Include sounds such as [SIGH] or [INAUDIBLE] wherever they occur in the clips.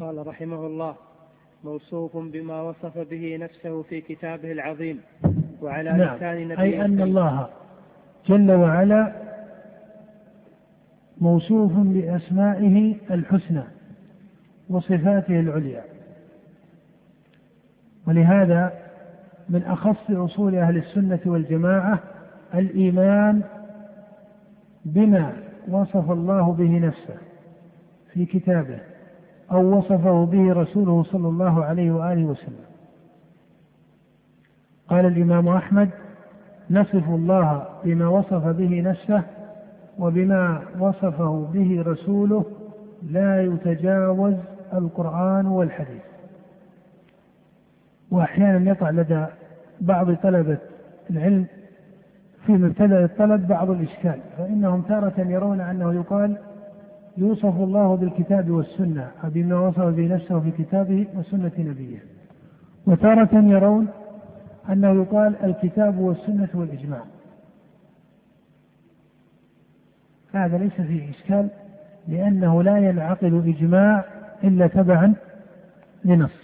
قال رحمه الله موصوف بما وصف به نفسه في كتابه العظيم وعلى نعم. لسان نبيه أي أن الله جل وعلا موصوف بأسمائه الحسنى وصفاته العليا. ولهذا من أخص أصول أهل السنة والجماعة الإيمان بما وصف الله به نفسه في كتابه. أو وصفه به رسوله صلى الله عليه وآله وسلم. قال الإمام أحمد نصف الله بما وصف به نفسه وبما وصفه به رسوله لا يتجاوز القرآن والحديث. وأحيانا يقع لدى بعض طلبة العلم في مبتدأ الطلب بعض الإشكال فإنهم تارة يرون أنه يقال يوصف الله بالكتاب والسنة بما وصف به نفسه في كتابه وسنة نبيه. وتارة يرون أنه يقال الكتاب والسنة والإجماع. هذا ليس فيه إشكال لأنه لا ينعقد إجماع إلا تبعا لنص.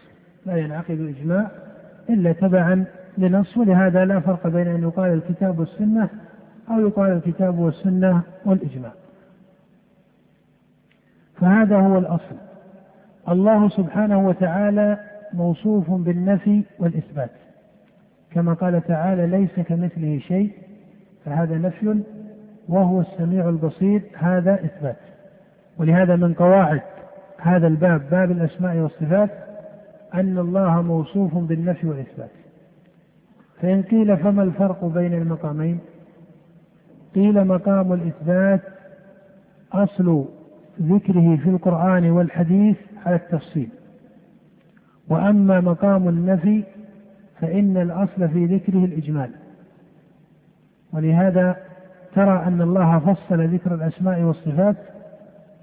لا ينعقد إجماع إلا تبعا لنص ولهذا لا فرق بين أن يقال الكتاب والسنة أو يقال الكتاب والسنة والإجماع. فهذا هو الأصل. الله سبحانه وتعالى موصوف بالنفي والإثبات. كما قال تعالى ليس كمثله شيء فهذا نفي وهو السميع البصير هذا إثبات. ولهذا من قواعد هذا الباب باب الأسماء والصفات أن الله موصوف بالنفي والإثبات. فإن قيل فما الفرق بين المقامين؟ قيل مقام الإثبات أصل ذكره في القرآن والحديث على التفصيل. وأما مقام النفي فإن الأصل في ذكره الإجمال. ولهذا ترى أن الله فصل ذكر الأسماء والصفات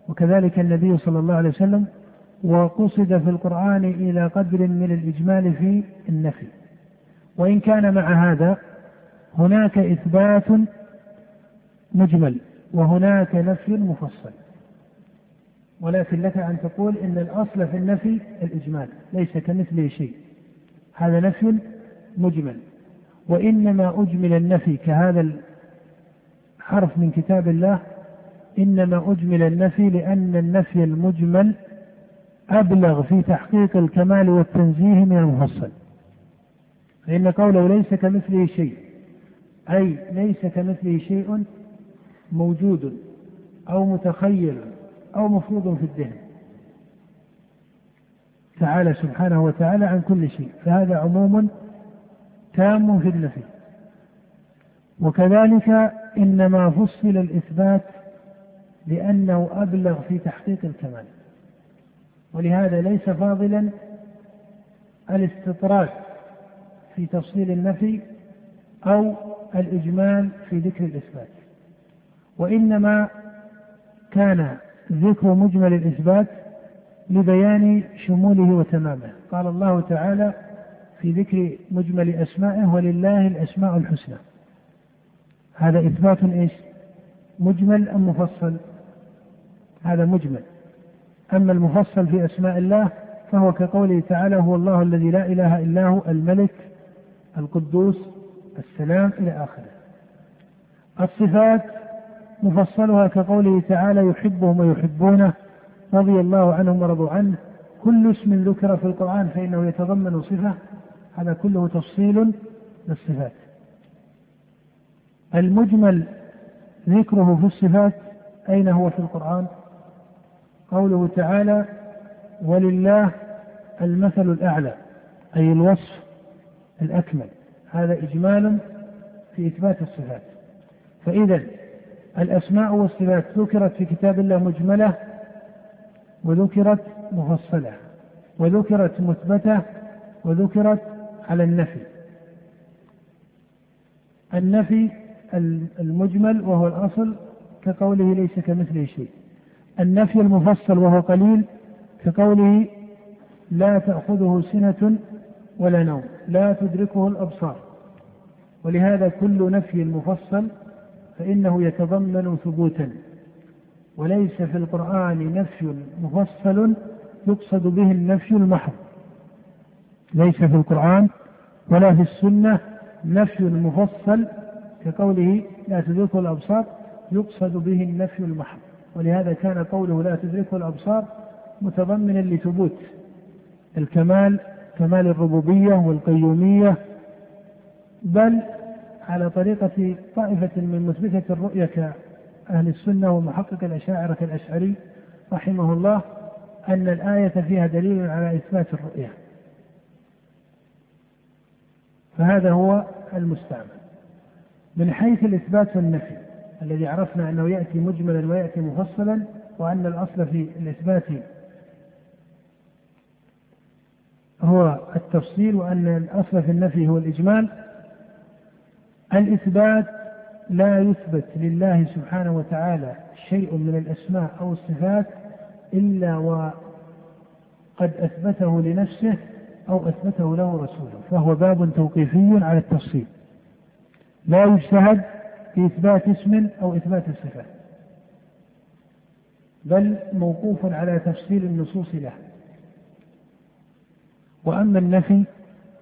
وكذلك النبي صلى الله عليه وسلم وقصد في القرآن إلى قدر من الإجمال في النفي. وإن كان مع هذا هناك إثبات مجمل وهناك نفي مفصل. ولكن لك أن تقول إن الأصل في النفي الإجمال ليس كمثله شيء. هذا نفي مجمل. وإنما أجمل النفي كهذا الحرف من كتاب الله إنما أجمل النفي لأن النفي المجمل أبلغ في تحقيق الكمال والتنزيه من المفصل. فإن قوله ليس كمثله شيء أي ليس كمثله شيء موجود أو متخيل أو مفروض في الذهن. تعالى سبحانه وتعالى عن كل شيء. فهذا عموم تام في النفي. وكذلك إنما فصل الإثبات لأنه أبلغ في تحقيق الكمال. ولهذا ليس فاضلا الاستطراد في تفصيل النفي أو الإجمال في ذكر الإثبات. وإنما كان ذكر مجمل الإثبات لبيان شموله وتمامه. قال الله تعالى في ذكر مجمل أسمائه ولله الأسماء الحسنى هذا إثبات إيش؟ مجمل أم مفصل؟ هذا مجمل. أما المفصل في أسماء الله فهو كقوله تعالى هو الله الذي لا إله إلا هو الملك القدوس السلام إلى آخره الصفات مفصلها كقوله تعالى يحبهم ويحبونه رضي الله عنهم ورضوا عنه. كل اسم ذكر في القرآن فإنه يتضمن صفة. هذا كله تفصيل للصفات. المجمل ذكره في الصفات أين هو في القرآن؟ قوله تعالى ولله المثل الأعلى أي الوصف الأكمل. هذا إجمال في إثبات الصفات. فإذا الأسماء والصفات. ذكرت في كتاب الله مجملة وذكرت مفصلة وذكرت مثبتة وذكرت على النفي. النفي المجمل وهو الأصل كقوله ليس كمثله شيء. النفي المفصل وهو قليل كقوله لا تأخذه سنة ولا نوم لا تدركه الأبصار. ولهذا كل نفي مفصل فإنه يتضمن ثبوتا وليس في القرآن نفي مفصل يقصد به النفي المحض. ليس في القرآن ولا في السنة نفي مفصل كقوله لا تدركه الأبصار يقصد به النفي المحض. ولهذا كان قوله لا تدركه الأبصار متضمنا لثبوت الكمال كمال الربوبية والقيومية بل على طريقة طائفة من مثبتة الرؤية كأهل السنة ومحقق الأشاعرة كالأشعري رحمه الله أن الآية فيها دليل على إثبات الرؤية. فهذا هو المستعمل. من حيث الإثبات والنفي الذي عرفنا أنه يأتي مجملا ويأتي مفصلا وأن الأصل في الإثبات هو التفصيل وأن الأصل في النفي هو الإجمال الإثبات لا يثبت لله سبحانه وتعالى شيء من الأسماء أو الصفات إلا وقد أثبته لنفسه أو أثبته له رسوله فهو باب توقيفي على التفصيل. لا يجتهد في إثبات اسم أو إثبات الصفة بل موقوف على تفصيل النصوص له. وأما النفي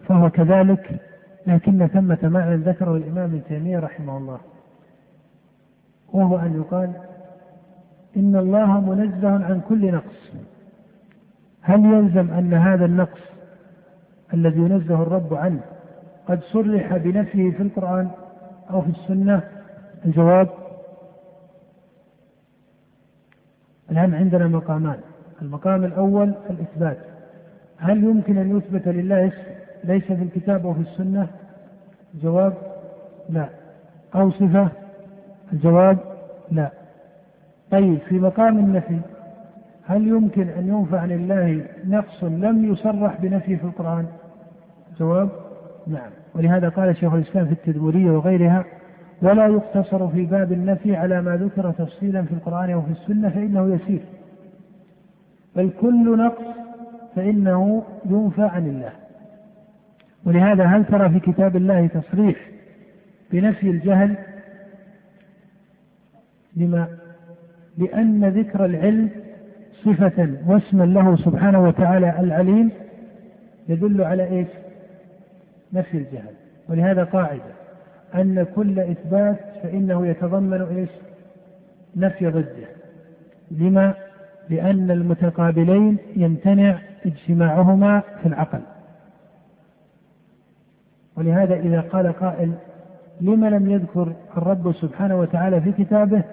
فهو كذلك لكن ثمة معنى ذكره الإمام ابن تيمية رحمه الله. وهو أن يقال إن الله منزه عن كل نقص. هل يلزم أن هذا النقص الذي ينزه الرب عنه قد صرح بنفيه في القرآن أو في السنة؟ الجواب الآن عندنا مقامان. المقام الأول الإثبات. هل يمكن أن يثبت لله اسم؟ ليس في الكتاب أو في السنة؟ الجواب لا. أو صفة؟ الجواب لا. طيب في مقام النفي هل يمكن أن ينفع لله نقص لم يصرح بنفيه في القرآن؟ الجواب نعم. ولهذا قال شيخ الإسلام في التدمرية وغيرها ولا يقتصر في باب النفي على ما ذكر تفصيلا في القرآن أو في السنة فإنه يسير. بل كل نقص فإنه ينفى عن الله ولهذا هل ترى في كتاب الله تصريح بنفي الجهل لما لأن ذكر العلم صفة واسما له سبحانه وتعالى العليم يدل على إيش؟ نفي الجهل ولهذا قاعدة أن كل إثبات فإنه يتضمن إيش؟ نفي ضده لما؟ لأن المتقابلين يمتنع اجتماعهما في العقل ولهذا إذا قال قائل لم لم يذكر الرب سبحانه وتعالى في كتابه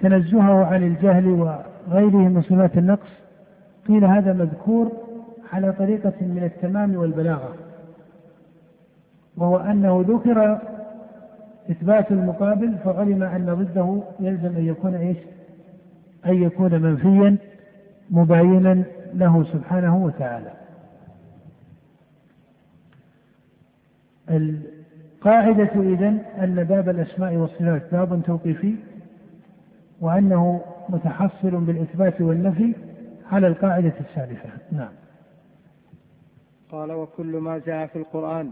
تنزهه عن الجهل وغيره من صفات النقص قيل هذا مذكور على طريقة من التمام والبلاغة وهو أنه ذكر إثبات المقابل فعلم أن ضده يلزم أن يكون إيش؟ أن يكون منفيا مباينا له سبحانه وتعالى. القاعدة إذن أن باب الأسماء والصفات باب توقيفي وأنه متحصل بالإثبات والنفي على القاعدة السالفة نعم. قال وكل ما جاء في القرآن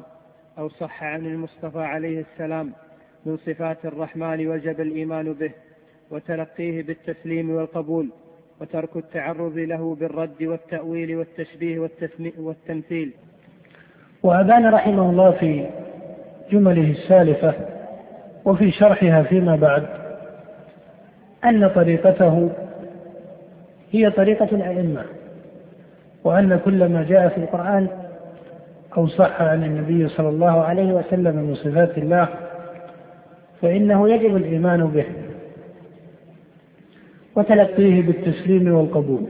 أو صح عن المصطفى عليه السلام من صفات الرحمن وجب الإيمان به وتلقيه بالتسليم والقبول وترك التعرض له بالرد والتأويل والتشبيه والتمثيل وأبان رحمه الله في جمله السالفة وفي شرحها فيما بعد أن طريقته هي طريقة الأئمة وأن كل ما جاء في القرآن أو صح عن النبي صلى الله عليه وسلم من صفات الله فإنه يجب الإيمان به وتلقيه بالتسليم والقبول.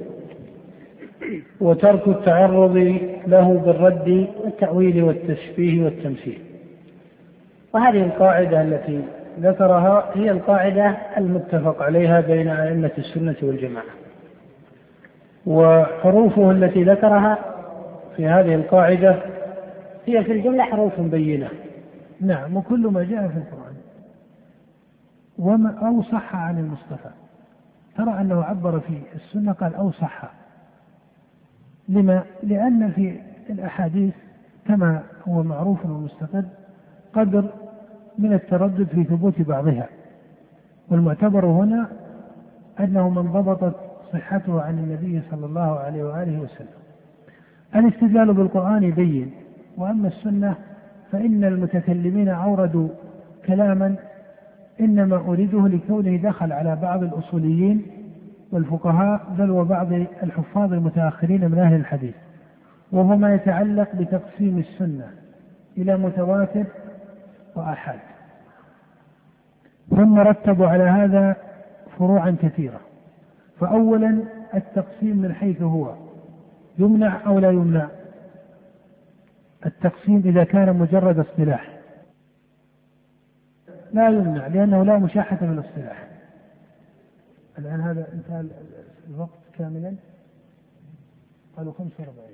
وترك التعرض له بالرد والتأويل والتشبيه والتمثيل. وهذه القاعدة التي ذكرها هي القاعدة المتفق عليها بين أئمة السنة والجماعة. وحروفه التي ذكرها في هذه القاعدة هي في الجملة حروف بينة. نعم وكل ما جاء في القرآن. وما أو صح عن المصطفى. ترى أنه عبر في السنة قال أو صح لما؟ لأن في الأحاديث كما هو معروف ومستقر قدر من التردد في ثبوت بعضها والمعتبر هنا أنه من ضبطت صحته عن النبي صلى الله عليه وآله وسلم الاستدلال بالقرآن يبين وأما السنة فإن المتكلمين أوردوا كلاما إنما أريده لكونه دخل على بعض الأصوليين والفقهاء بل وبعض الحفاظ المتأخرين من أهل الحديث وهو ما يتعلق بتقسيم السنة إلى متواتر وآحاد. ثم رتبوا على هذا فروعا كثيرة. فأولا التقسيم من حيث هو يمنع أو لا يمنع؟ التقسيم إذا كان مجرد اصطلاح. لا يمنع لأنه لا مشاحة في الاصطلاح. الآن هذا انتهى الوقت كاملا. قالوا 45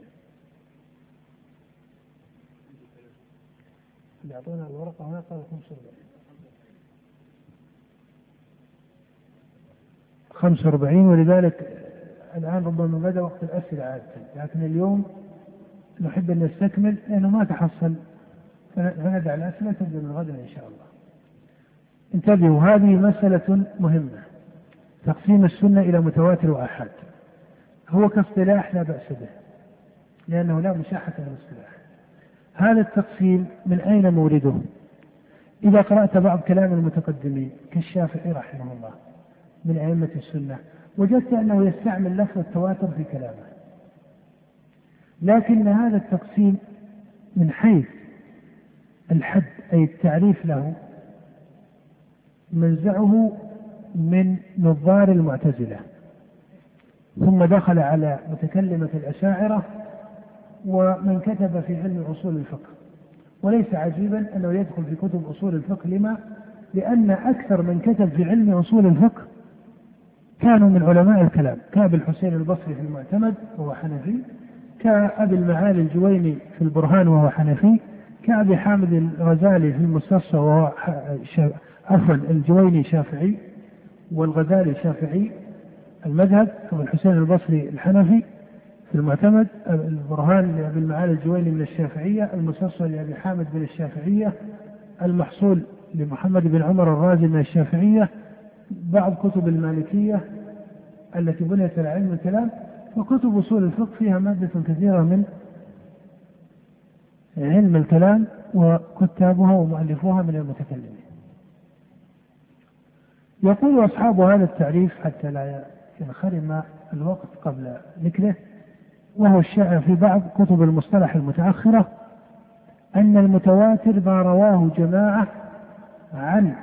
اللي أعطونا الورقة هنا قالوا 45 45 ولذلك الآن ربما بدأ وقت الأسئلة عادة. لكن اليوم نحب أن نستكمل لأنه ما تحصل. فندع الأسئلة تبدأ من غدا إن شاء الله. انتبهوا هذه مسألة مهمة. تقسيم السنة إلى متواتر وآحاد. هو كاصطلاح لا بأس به لأنه لا مشاحة في الاصطلاح. هذا التقسيم من أين مورده؟ إذا قرأت بعض كلام المتقدمين كالشافعي رحمه الله من أئمة السنة وجدت أنه يستعمل لفظ التواتر في كلامه. لكن هذا التقسيم من حيث الحد أي التعريف له منزعه من نظار المعتزلة. ثم دخل على متكلمة الأشاعرة ومن كتب في علم أصول الفقه. وليس عجيبا أنه يدخل في كتب أصول الفقه. لما؟ لأن أكثر من كتب في علم أصول الفقه كانوا من علماء الكلام. كأبي الحسين البصري في المعتمد وهو حنفي. كأبي المعالي الجويني في البرهان وهو حنفي. كأبي حامد الغزالي في المستصفى وهو عفوا الجويني شافعي. والغزالي شافعي المذهب ثم الحسين البصري الحنفي في المعتمد البرهان لأبي المعالي الجويني من الشافعية المستصفى لأبي حامد من الشافعية المحصول لمحمد بن عمر الرازي من الشافعية بعض كتب المالكية التي بنيت على علم الكلام وكتب أصول الفقه فيها مادة كثيرة من علم الكلام وكتابها ومؤلفوها من المتكلمين. يقول أصحاب هذا التعريف حتى لا ينخرم الوقت قبل ذكره وهو الشائع في بعض كتب المصطلح المتأخرة أن المتواتر ما رواه جماعة عن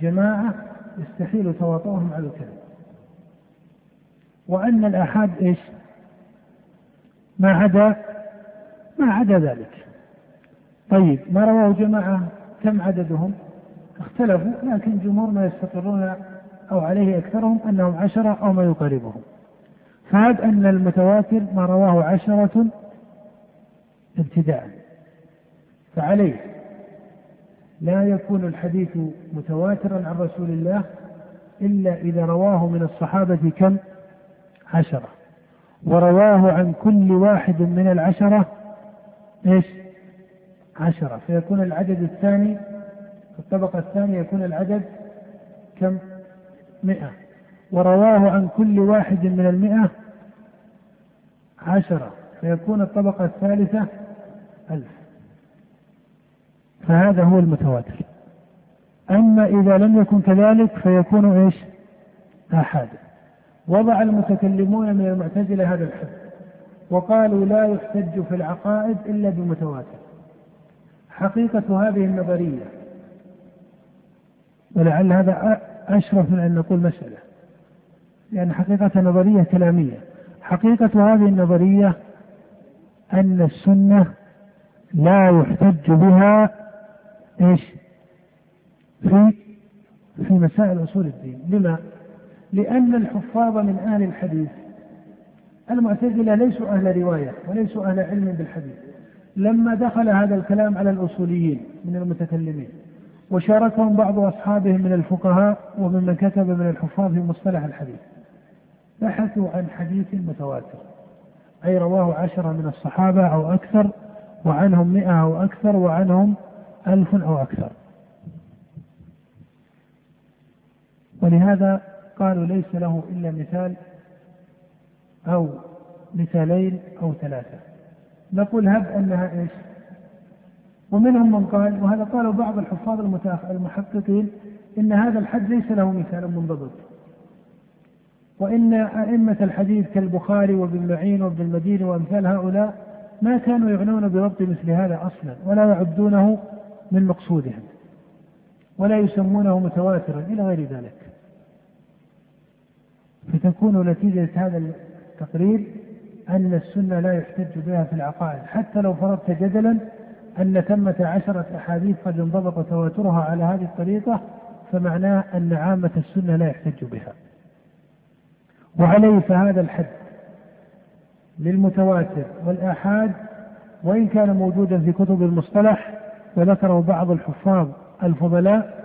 جماعة يستحيل تواطؤهم على الكذب وأن الآحاد إيش؟ ما عدا ما عدا ذلك. طيب ما رواه جماعة كم عددهم؟ اختلفوا لكن جمهور ما يستقرون أو عليه أكثرهم أنهم عشرة أو ما يقاربهم. فهب أن المتواتر ما رواه عشرة ابتداء. فعليه. لا يكون الحديث متواترا عن رسول الله إلا إذا رواه من الصحابة كم؟ عشرة. ورواه عن كل واحد من العشرة إيش؟ عشرة. فيكون العدد الثاني في الطبقة الثانية يكون العدد كم؟ مئة. ورواه عن كل واحد من المئة عشرة. فيكون الطبقة الثالثة ألف. فهذا هو المتواتر. أما إذا لم يكن كذلك فيكون إيش؟ آحاد وضع المتكلمون من المعتزلة هذا الحد. وقالوا لا يحتج في العقائد إلا بمتواتر. حقيقة هذه النظرية ولعل هذا أشرف من أن نقول مسألة لأن حقيقة نظرية كلامية حقيقة هذه النظرية أن السنة لا يحتج بها إيش؟ في في مسائل أصول الدين، لما؟ لأن الحفاظ من أهل الحديث المعتزلة ليسوا أهل رواية وليسوا أهل علم بالحديث لما دخل هذا الكلام على الأصوليين من المتكلمين وشاركهم بعض أصحابهم من الفقهاء وممن كتب من الحفاظ في مصطلح الحديث. بحثوا عن حديث متواتر أي رواه عشرة من الصحابة أو أكثر وعنهم مئة أو أكثر وعنهم ألف أو أكثر. ولهذا قالوا ليس له إلا مثال أو مثالين أو ثلاثة. نقول هب أنها إيش؟ ومنهم من قال وهذا قاله بعض الحفاظ المحققين إن هذا الحد ليس له مثال منضبط. وإن أئمة الحديث كالبخاري وابن معين وابن المديني وأمثال هؤلاء ما كانوا يعنون بضبط مثل هذا أصلا ولا يعدونه من مقصودهم ولا يسمونه متواترا إلى غير ذلك. فتكون نتيجة هذا التقرير أن السنة لا يحتج بها في العقائد حتى لو فرضت جدلا أن ثمة عشرة أحاديث قد انضبط تواترها على هذه الطريقة فمعناه أن عامة السنة لا يحتج بها. وعليه فهذا الحد للمتواتر والآحاد وإن كان موجودا في كتب المصطلح وذكره بعض الحفاظ الفضلاء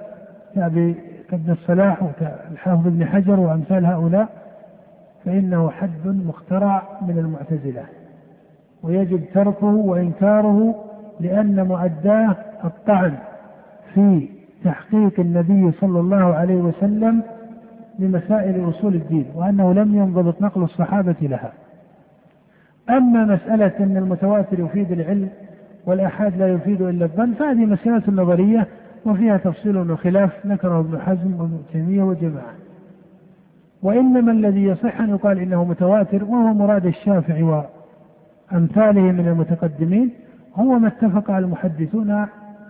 كأبي كابن الصلاح وكالحافظ ابن حجر وأمثال هؤلاء فإنه حد مخترع من المعتزلة. ويجب تركه وإنكاره لأن مؤداه الطعن في تحقيق النبي صلى الله عليه وسلم لمسائل أصول الدين وأنه لم ينضبط نقل الصحابة لها. أما مسألة أن المتواتر يفيد العلم والآحاد لا يفيد إلا الظن فهذه مسألة نظرية وفيها تفصيل وخلاف ذكره ابن حزم وابن تيمية وجماعة. وإنما الذي يصح أن يقال إنه متواتر وهو مراد الشافعي وأمثاله من المتقدمين هو ما اتفق المحدثون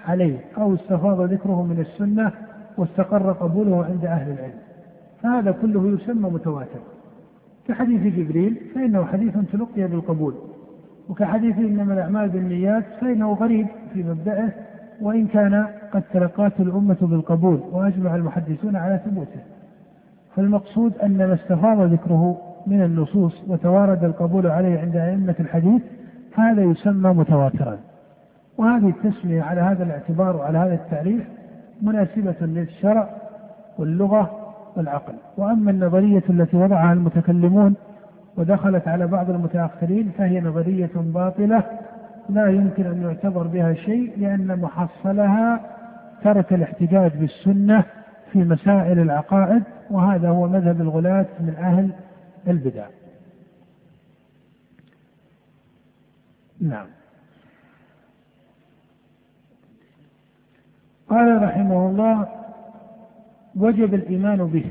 عليه أو استفاض ذكره من السنة واستقر قبوله عند أهل العلم. فهذا كله يسمى متواتر. كحديث جبريل فإنه حديث تلقي بالقبول. وكحديث إنما الأعمال بالنيات فإنه غريب في مبدأه وإن كان قد تلقاته الأمة بالقبول وأجمع المحدثون على ثبوته. فالمقصود أن ما استفاض ذكره من النصوص وتوارد القبول عليه عند أئمة الحديث هذا يسمى متواترا. وهذه التسمية على هذا الاعتبار وعلى هذا التعريف مناسبة للشرع واللغة والعقل. وأما النظرية التي وضعها المتكلمون ودخلت على بعض المتأخرين فهي نظرية باطلة لا يمكن أن يعتبر بها شيء لأن محصلها ترك الاحتجاج بالسنة في مسائل العقائد وهذا هو مذهب الغلاة من أهل البدع. نعم. قال رحمه الله وجب الإيمان به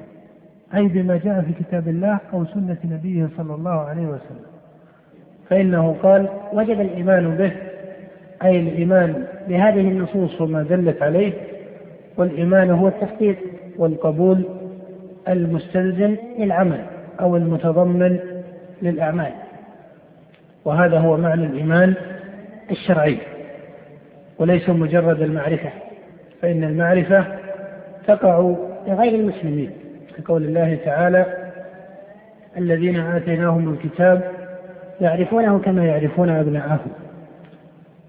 أي بما جاء في كتاب الله أو سنة نبيه صلى الله عليه وسلم. فإنه قال وجب الإيمان به أي الإيمان بهذه النصوص وما دلت عليه والإيمان هو التصديق والقبول المستلزم للعمل أو المتضمن للأعمال. وهذا هو معنى الإيمان الشرعي وليس مجرد المعرفة فإن المعرفة تقع لغير المسلمين كقول الله تعالى الذين آتيناهم الكتاب يعرفونه كما يعرفون أبناءهم.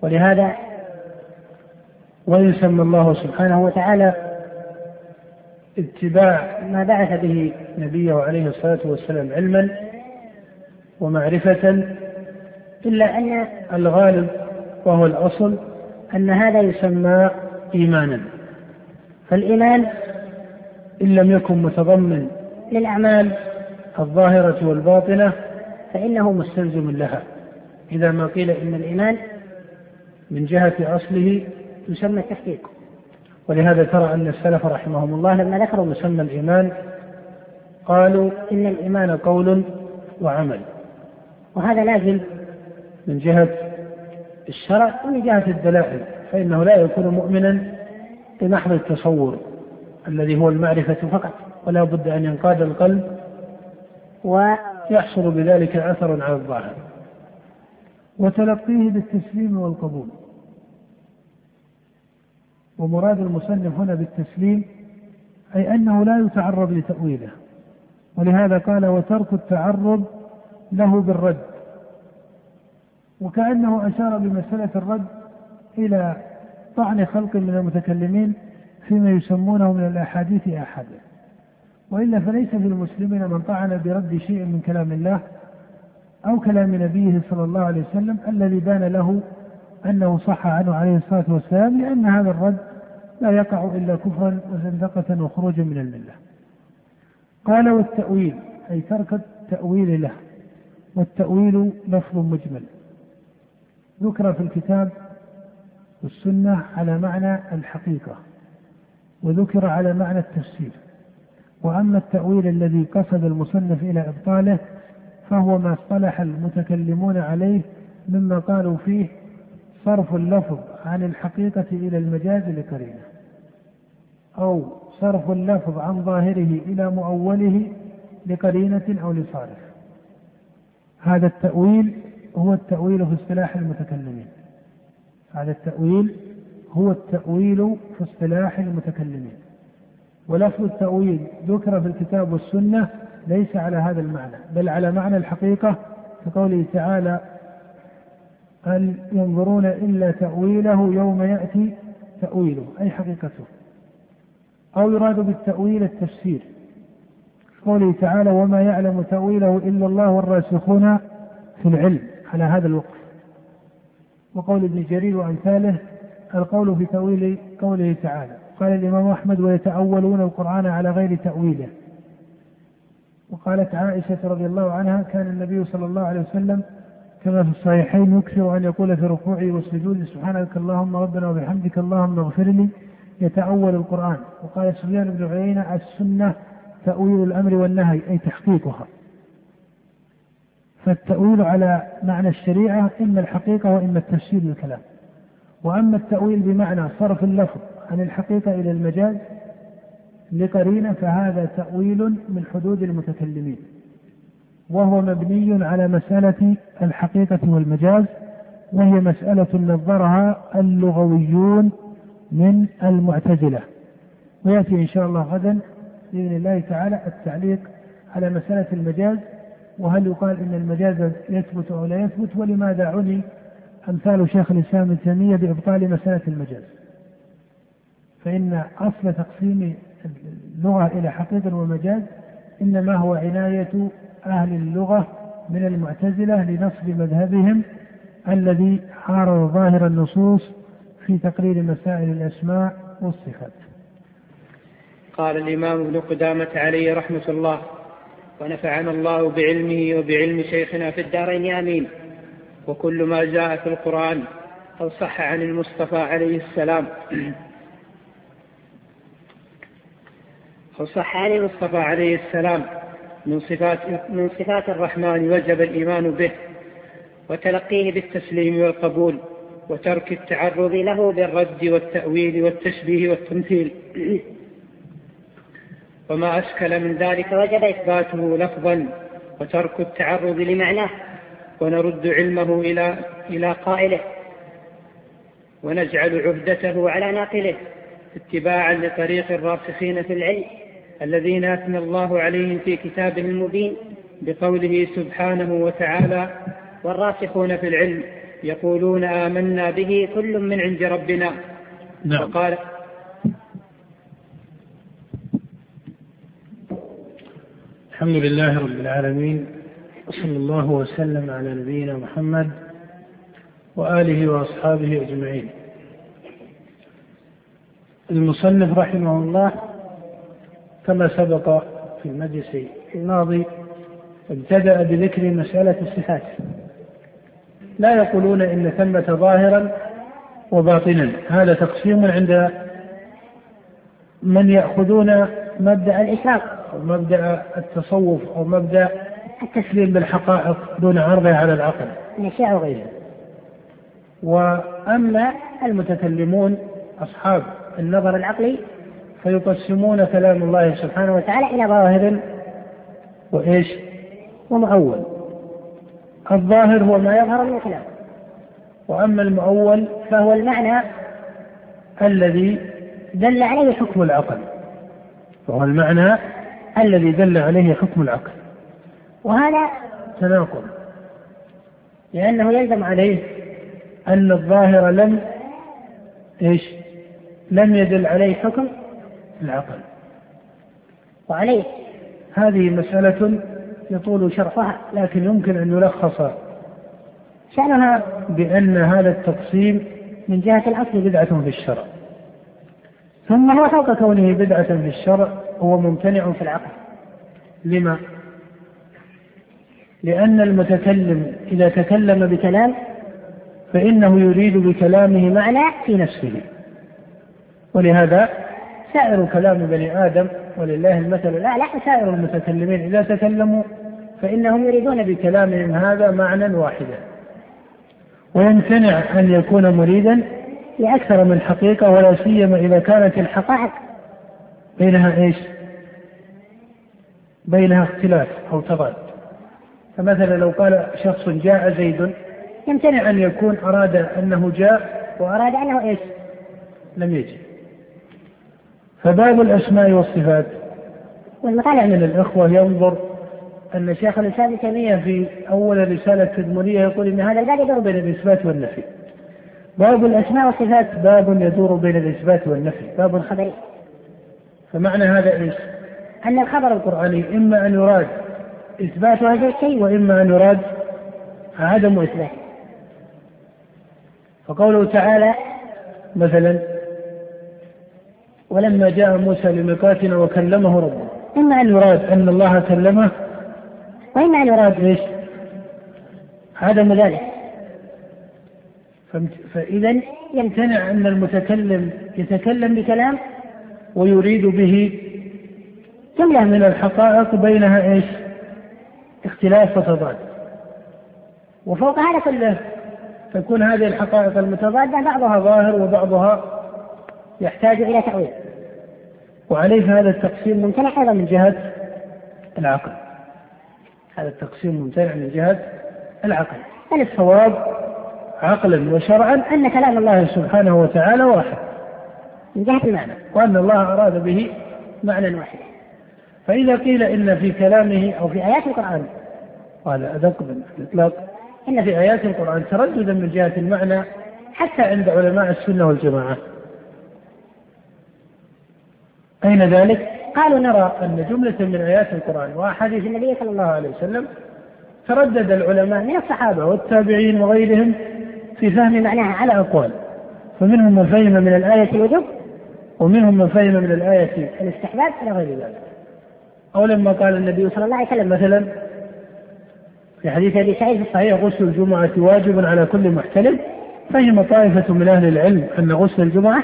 ولهذا ويسمى الله سبحانه وتعالى اتباع ما بعث به نبيه عليه الصلاة والسلام علما ومعرفة إلا أن الغالب وهو الأصل أن هذا يسمى إيمانا. فالإيمان إن لم يكن متضمن للأعمال الظاهرة والباطنة فإنه مستلزم لها. إذا ما قيل إن الإيمان من جهة أصله يسمى التحقيق ولهذا ترى أن السلف رحمهم الله لما ذكروا مسمى الإيمان قالوا إن الإيمان قول وعمل. وهذا لازم من جهة الشرع ومن جهة الدلائل فإنه لا يكون مؤمنا بمحض التصور الذي هو المعرفة فقط ولا بد أن ينقاد القلب ويحصل بذلك أثر على الظاهر. وتلقيه بالتسليم والقبول. ومراد المصنف هنا بالتسليم أي أنه لا يتعرض لتأويله. ولهذا قال وترك التعرض له بالرد. وكأنه أشار بمسألة الرد إلى طعن خلق من المتكلمين فيما يسمونه من الأحاديث آحادا وإلا فليس في المسلمين من طعن برد شيء من كلام الله أو كلام نبيه صلى الله عليه وسلم الذي بان له أنه صح عنه عليه الصلاة والسلام لأن هذا الرد لا يقع إلا كفرا وزندقة وخروجا من الملة. قال والتأويل أي ترك التأويل له والتأويل لفظ مجمل. ذكر في الكتاب والسنة على معنى الحقيقة وذكر على معنى التفسير. وأما التأويل الذي قصد المصنف إلى إبطاله فهو ما اصطلح المتكلمون عليه مما قالوا فيه صرف اللفظ عن الحقيقة إلى المجاز لقرينة أو صرف اللفظ عن ظاهره إلى مؤوله لقرينة أو لصارف. هذا التأويل هو التأويل في اصطلاح المتكلمين. هذا التأويل هو التأويل في اصطلاح المتكلمين. ولفظ التأويل ذكر في الكتاب والسنة ليس على هذا المعنى بل على معنى الحقيقة في قوله تعالى هل ينظرون إلا تأويله يوم يأتي تأويله أي حقيقته. أو يراد بالتأويل التفسير. قوله تعالى وما يعلم تأويله إلا الله والراسخون في العلم على هذا الوقف وقول ابن جرير وأمثاله القول في تأويل قوله تعالى. قال الإمام أحمد ويتأولون القرآن على غير تأويله. وقالت عائشة رضي الله عنها كان النبي صلى الله عليه وسلم كما في الصحيحين يكثر أن يقول في ركوعه وسجوده سبحانك اللهم ربنا وبحمدك اللهم اغفر لي. يتأول القرآن. وقال سفيان بن عيينة السنة تأويل الأمر والنهي أي تحقيقها. فالتأويل على معنى الشريعة إما الحقيقة وإما التفسير للكلام. وأما التأويل بمعنى صرف اللفظ عن الحقيقة إلى المجاز لقرينة فهذا تأويل من حدود المتكلمين. وهو مبني على مسألة الحقيقة والمجاز وهي مسألة نظرها اللغويون من المعتزلة. ويأتي إن شاء الله غدا بإذن الله تعالى التعليق على مسألة المجاز وهل يقال إن المجاز يثبت أو لا يثبت؟ ولماذا عني أمثال شيخ الإسلام ابن تيمية بإبطال مسألة المجاز؟ فإن أصل تقسيم اللغة إلى حقيقة ومجاز إنما هو عناية أهل اللغة من المعتزلة لنصب مذهبهم الذي عارض ظاهر النصوص في تقرير مسائل الأسماء والصفات. قال الإمام ابن قدامة عليه رحمة الله. ونفعنا الله بعلمه وبعلم شيخنا في الدارين آمين. وكل ما جاء في القرآن أو صح عن المصطفى عليه السلام [CLEARS THROAT] أو صح عن المصطفى عليه السلام من صفات من صفات الرحمن وجب الإيمان به وتلقيه بالتسليم والقبول وترك التعرض له بالرد والتأويل والتشبيه والتمثيل [CLEARS THROAT] وما أشكل من ذلك وجب إثباته لفظا وترك التعرض لمعناه ونرد علمه إلى إلى قائله ونجعل عهدته على ناقله اتباعا لطريق الراسخين في العلم الذين أثنى الله عليهم في كتابه المبين بقوله سبحانه وتعالى والراسخون في العلم يقولون آمنا به كل من عند ربنا نعم. وقال الحمد لله رب العالمين وصلى الله وسلم على نبينا محمد وآله وأصحابه أجمعين. المصنف رحمه الله كما سبق في المجلس الماضي ابتدأ بذكر مسألة الصفات. لا يقولون إن ثمة ظاهرا وباطنا. هذا تقسيم عند من يأخذون مبدأ الإشراق أو مبدأ التصوف أو مبدأ التسليم بالحقائق دون عرضها على العقل. الأشياء وغيرها. وأما المتكلمون أصحاب النظر العقلي فيقسمون كلام الله سبحانه وتعالى إلى ظاهر وإيش؟ ومؤول. الظاهر هو ما يظهر من الكلام وأما المؤول فهو المعنى الذي دل عليه حكم العقل. وهو المعنى الذي دل عليه حكم العقل. وهذا تناقض. لأنه يلزم عليه أن الظاهر لم إيش؟ لم يدل عليه حكم العقل. وعليه. هذه مسألة يطول شرحها لكن يمكن أن يلخص شأنها بأن هذا التقسيم من جهة الأصل بدعة في الشرع. ثم هو فوق كونه بدعة في الشرع. هو ممتنع في العقل. لما؟ لأن المتكلم إذا تكلم بكلام فإنه يريد بكلامه معنى في نفسه. ولهذا سائر كلام بني آدم ولله المثل الأعلى سائر المتكلمين إذا تكلموا فإنهم يريدون بكلامهم هذا معنى واحدا. ويمتنع أن يكون مريدا لأكثر من حقيقة ولا سيما إذا كانت الحقائق بينها إيش؟ بينها اختلاف أو تضاد فمثلا لو قال شخص جاء زيد يمتنع أن يكون أراد أنه جاء وأراد أنه إيش؟ لم يجي فباب الأسماء والصفات والمطالع من الإخوة ينظر أن شيخ الإسلام ابن تيمية في أول رسالة تدمرية يقول إن هذا الباب يدور بين الإثبات والنفي. باب الأسماء والصفات باب يدور بين الإثبات والنفي، باب خبري. فمعنى هذا إيش؟ أن الخبر القرآني إما أن يراد إثبات هذا الشيء وإما أن يراد عدم إثباته. فقوله تعالى مثلا ولما جاء موسى لميقاتنا وكلمه ربه. إما أن يراد. أن الله كلمه. وإما أن يراد. إيش؟ عدم ذلك. فإذا يمتنع أن المتكلم يتكلم بكلام ويريد به جملة من الحقائق بينها إيش؟ اختلاف وتضاد. وفوق هذا كله تكون هذه الحقائق المتضادة بعضها ظاهر وبعضها يحتاج إلى تأويل. وعليه هذا التقسيم ممتنع أيضا من جهة العقل. هذا التقسيم ممتنع من جهة العقل. الصواب عقلا وشرعا أن كلام الله سبحانه وتعالى واحد. من جهة المعنى، وأن الله أراد به معنى واحدا. فإذا قيل إن في كلامه أو في آيات القرآن وهذا أدق بالإطلاق إن في آيات القرآن ترددا من جهة المعنى حتى عند علماء السنة والجماعة أين ذلك؟ قالوا نرى أن جملة من آيات القرآن وأحاديث النبي صلى الله عليه وسلم تردد العلماء من الصحابة والتابعين وغيرهم في فهم معناها على أقوال فمنهم من فهم من الآية الوجوب ومنهم من فهم من الآية الاستحباب إلى غير ذلك. أو لما قال النبي صلى الله عليه وسلم مثلا في حديث أبي سعيد في الصحيح غسل الجمعة واجب على كل محتلم فهم طائفة من أهل العلم أن غسل الجمعة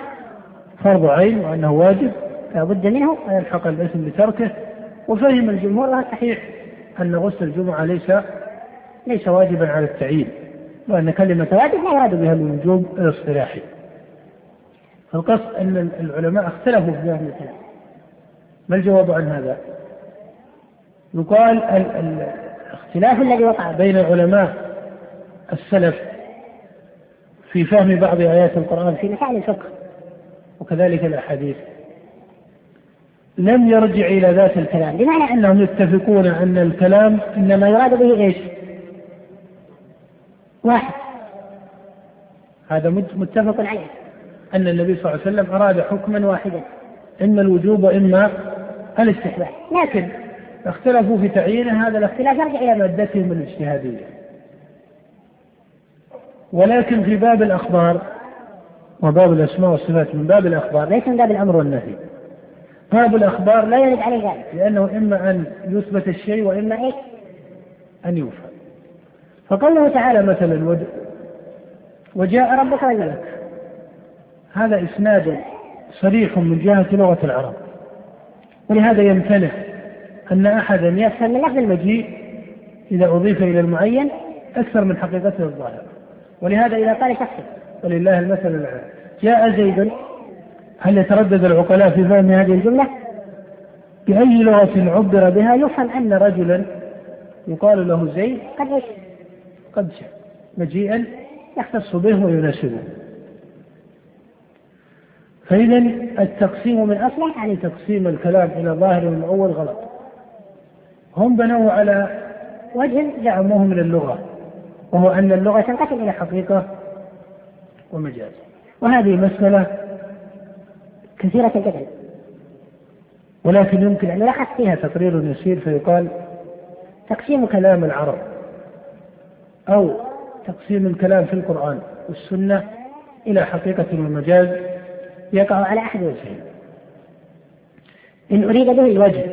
فرض عين وأنه واجب لا بد منه ويلحق الاسم بتركه وفهم الجمهور صحيح أن غسل الجمعة ليس ليس واجبا على التعيين وأن كلمة واجب لا يراد بها الوجوب الاصطلاحي. فالقصد أن العلماء اختلفوا في هذا الكلام ما الجواب عن هذا؟ يقال الاختلاف الذي وقع. بين علماء السلف في فهم بعض آيات القرآن في مسائل الفقه وكذلك الأحاديث. لم يرجع إلى ذات الكلام بمعنى أنهم يتفقون أن الكلام إنما يراد به إيش؟ واحد. هذا متفق عليه. أن النبي صلى الله عليه وسلم أراد حكما واحدا إما الوجوب وإما الاستحباب. لكن اختلفوا في تعيينه هذا الاختلاف يرجع إلى مادتهم الاجتهادية. ولكن في باب الأخبار وباب الأسماء والصفات من باب الأخبار ليس من باب الأمر والنهي. باب الأخبار لا يرد عليه ذلك لأنه إما أن يثبت الشيء وإما إيه أن يفهم فقوله تعالى مثلا وجاء ربك والملك هذا إسناد صريح من جهة لغة العرب ولهذا يمتنع أن أحدا يفهم من لفظ المجيء إذا أضيف إلى المعين أكثر من حقيقته الظاهرة ولهذا إذا قال شخص ولله المثل الأعلى جاء زيد هل يتردد العقلاء في فهم هذه الجملة؟ بأي لغة عبر بها يفهم أن رجلا يقال له زيد قد؟ قد جاء مجيئا يختص به ويناسبه. فإذا التقسيم من أصله يعني تقسيم الكلام إلى ظاهر ومؤول غلط. هم بنوا على وجه زعموه من اللغة وهو أن اللغة تنقسم إلى حقيقة ومجاز. وهذه مسألة كثيرة الجدل ولكن يمكن أن يلخص فيها تقرير يسير فيقال تقسيم كلام العرب أو تقسيم الكلام في القرآن والسنة إلى حقيقة ومجاز. يقع على أحد وجهين. إن أريد به الوجه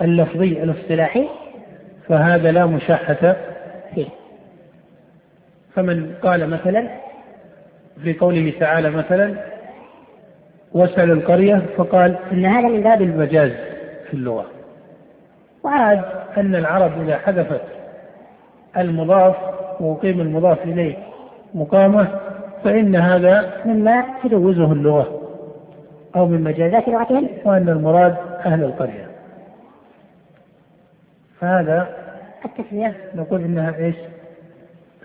اللفظي الاصطلاحي فهذا لا مشاحة فيه. فمن قال مثلا في قوله تعالى مثلا واسأل القرية فقال أن هذا من باب المجاز في اللغة. وأراد أن العرب إذا حذفت المضاف وأقيم المضاف إليه مقامة فإن هذا مما تجوزه اللغة. أو من مجازات لغتهم. وأن المراد أهل القرية. فهذا التسمية. نقول إنها إيش؟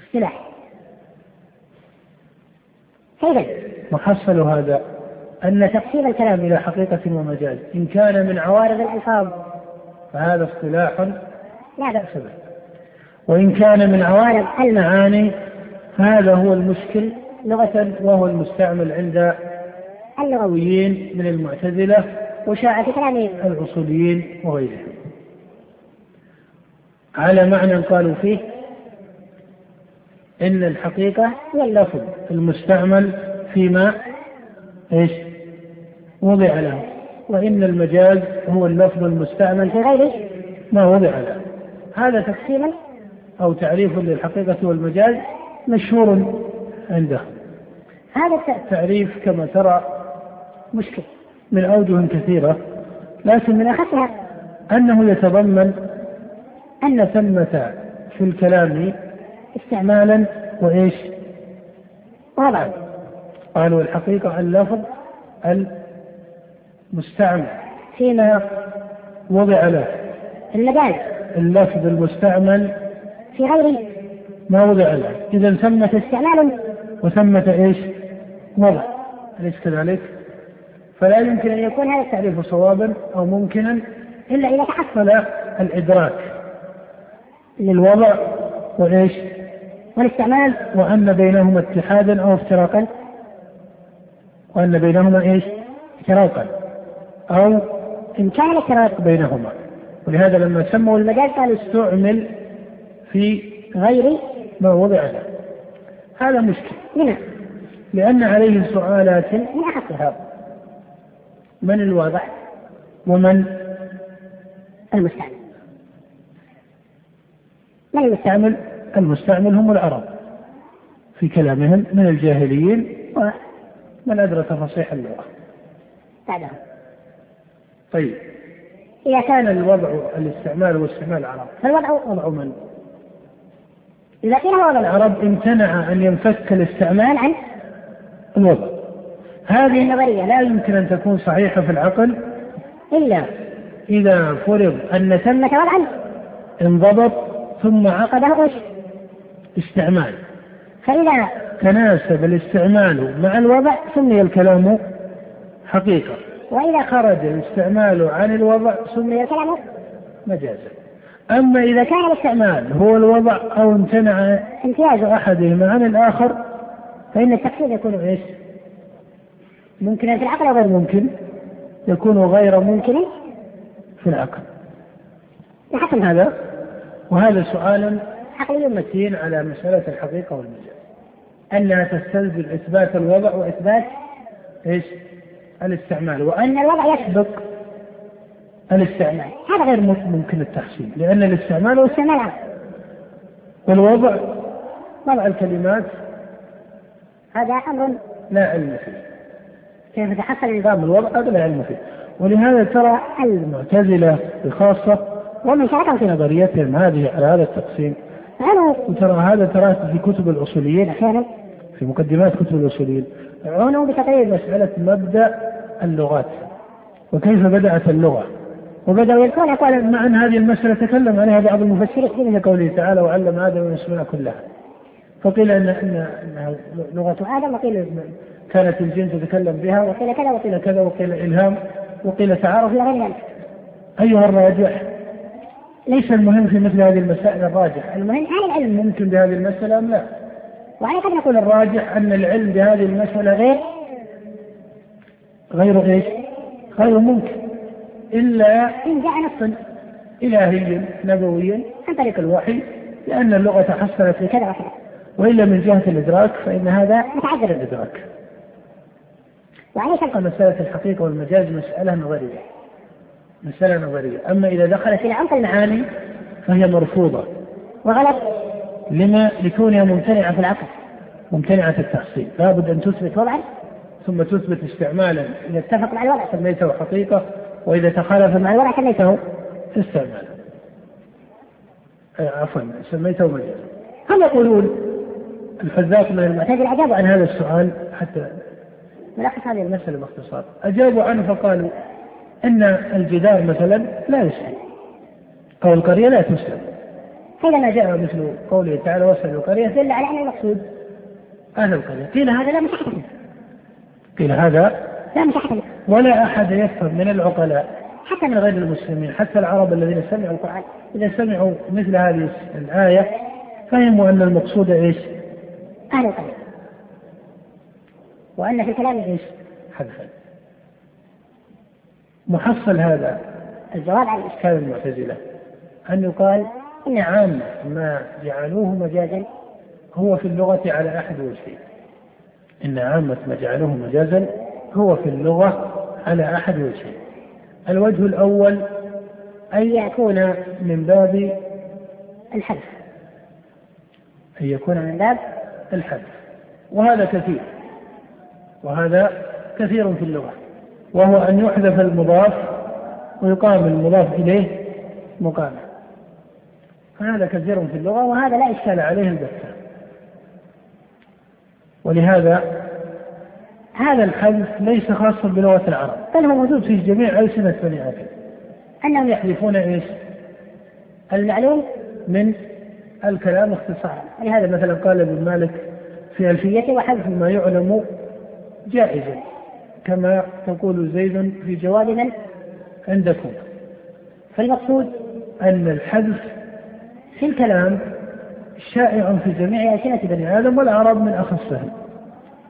اصطلاح. كيف محصل هذا أن تقسيم الكلام إلى حقيقة ومجاز. إن كان من عوارض الألفاظ. فهذا اصطلاح لا بأس. به وإن كان من عوارض المعاني فهذا هو المشكل لغة وهو المستعمل عند اللغويين من المعتزلة وشاع في كلام الأصوليين وغيرهم. على معنى قالوا فيه إن الحقيقة هي اللفظ المستعمل فيما إيش؟ وضع له. وإن المجاز هو اللفظ المستعمل في غير ما وضع له. هذا تقسيم أو تعريف للحقيقة والمجاز مشهور عندهم هذا التعريف كما ترى مشكل من أوجه كثيرة لكن من أخفها أنه يتضمن أن ثمة في الكلام استعمالا وإيش؟ وضعا قالوا الحقيقة اللفظ المستعمل. فيما وضع له. المجاز اللفظ المستعمل في غير ما وضع له. إذا ثمة استعمال وثمة إيش؟ وضع أليس كذلك؟ فلا يمكن أن يكون هذا التعريف صوابا أو ممكنا إلا إذا تحصل الإدراك للوضع وإيش؟ والاستعمال وأن بينهما اتحادا أو افتراقا وأن بينهما إيش؟ افتراقا أو إن كان الافتراق بينهما ولهذا لما سموا المجاز قال استعمل في غير ما وضع له هذا مشكل. منها لأن عليه سؤالات من أخفها من الواضح؟ ومن؟ المستعمل. من المستعمل؟ المستعمل هم العرب. في كلامهم من الجاهليين ومن أدرك فصيح اللغة. بعدهم. طيب. إذا كان الوضع الاستعمال واستعمال العرب؟ فالوضع وضع من؟ إذا هو وضع العرب امتنع أن ينفك الاستعمال عن الوضع. هذه النظرية. لا يمكن أن تكون صحيحة في العقل. إلا إذا فرض أن ثمة وضعا انضبط ثم عقده إيش؟ استعمال. فإذا تناسب الاستعمال مع الوضع سمي الكلام حقيقة. وإذا خرج الاستعمال عن الوضع سمي الكلام مجازا. أما إذا كان الاستعمال هو الوضع أو امتنع امتياز. أحدهما عن الآخر فإن التقسيم يكون إيش؟ ممكنا في العقل أو غير ممكن؟ يكون غير ممكن في العقل. لحسن هذا وهذا سؤال عقلي متين على مسألة الحقيقة والمجاز. أنها تستلزم إثبات الوضع وإثبات إيش؟ الاستعمال. وأن الوضع يسبق الاستعمال. هذا غير ممكن التحصيل لأن الاستعمال هو استعمال والوضع وضع الكلمات. هذا أمر لا علم فيه. كيف تحصل نظام الوضع هذا لا علم فيه. ولهذا ترى المعتزلة بخاصة ومن في نظريتهم هذه على هذا التقسيم. وترى هذا تراه في كتب الأصوليين أحيانا. في مقدمات كتب الأصوليين. عنوا بتقرير مسألة مبدأ اللغات وكيف بدأت اللغة. وبدأوا يقول يقول مع أن هذه المسألة تكلم عليها بعض المفسرين من قوله تعالى وعلم آدم الأسماء كلها. فقيل أن أن أنها لغة آدم وقيل كانت الجن تتكلم بها وقيل كذا وقيل كذا وقيل إلهام وقيل تعارف. إلى غير ذلك. أيها الراجح؟ ليس المهم في مثل هذه المسائل الراجح. المهم هل العلم ممكن بهذه المسألة أم لا؟ وعلى قد نقول الراجح أن العلم بهذه المسألة غير غير إيش؟ غير ممكن. إلا إن جاء نص إلهي نبوي عن طريق الوحي لأن اللغة في كذا وكذا. وإلا من جهة الإدراك فإن هذا متعذر الإدراك. وعليه مسألة الحقيقة والمجاز مسألة نظرية. مسألة نظرية. أما إذا دخلت إلى عمق المعاني فهي مرفوضة. وغلط. لما؟ لكونها ممتنعة في العقل ممتنعة التحصيل. لابد أن تثبت وضعا ثم تثبت استعمالا. إذا اتفق مع الوضع. سميته حقيقة. وإذا تخالف مع الوضع سميته استعمالا آه، عفوا سميته مجازا هم يقولون الحذاق من المعتزلة أجابوا عن هذا السؤال حتى نلخص هذه المسألة باختصار. أجابوا عنه فقالوا أن الجدار مثلا لا يسلم أو القرية لا تسلم حينما جاء مثل قوله تعالى واسأل القرية دل على أن المقصود أهل القرية. قيل هذا لا مساحة قيل هذا لا مساحة ولا أحد يفهم من العقلاء حتى من غير المسلمين حتى العرب الذين سمعوا القرآن. إذا سمعوا مثل هذه الآية فهموا أن المقصود إيش؟ أهل القرية وأن في الكلام إيش؟ حذفا محصل هذا الجواب على إشكال المعتزلة أن يقال إن عامة ما جعلوه مجازا هو في اللغة على أحد وجهين. إن عامة ما جعلوه مجازا هو في اللغة على أحد وجهين. الوجه الأول أن يكون من باب الحذف. أن يكون من باب الحذف. وهذا كثير. وهذا كثير في اللغة. وهو أن يحذف المضاف ويقام المضاف إليه مقامه. فهذا كثير في اللغة وهذا لا إشكال عليه البتة. ولهذا هذا الحذف ليس خاصا بلغة العرب بل هو موجود في جميع ألسنة بني آدم. أنهم يحذفون إيش؟ المعلوم من الكلام اختصارا لهذا مثلا قال ابن مالك في ألفيته وحذف ما يعلم جائزا كما تقول زيد في جواب من؟ عندكم. فالمقصود أن الحذف في الكلام شائع في جميع ألسنة بني آدم والعرب من أخصهم.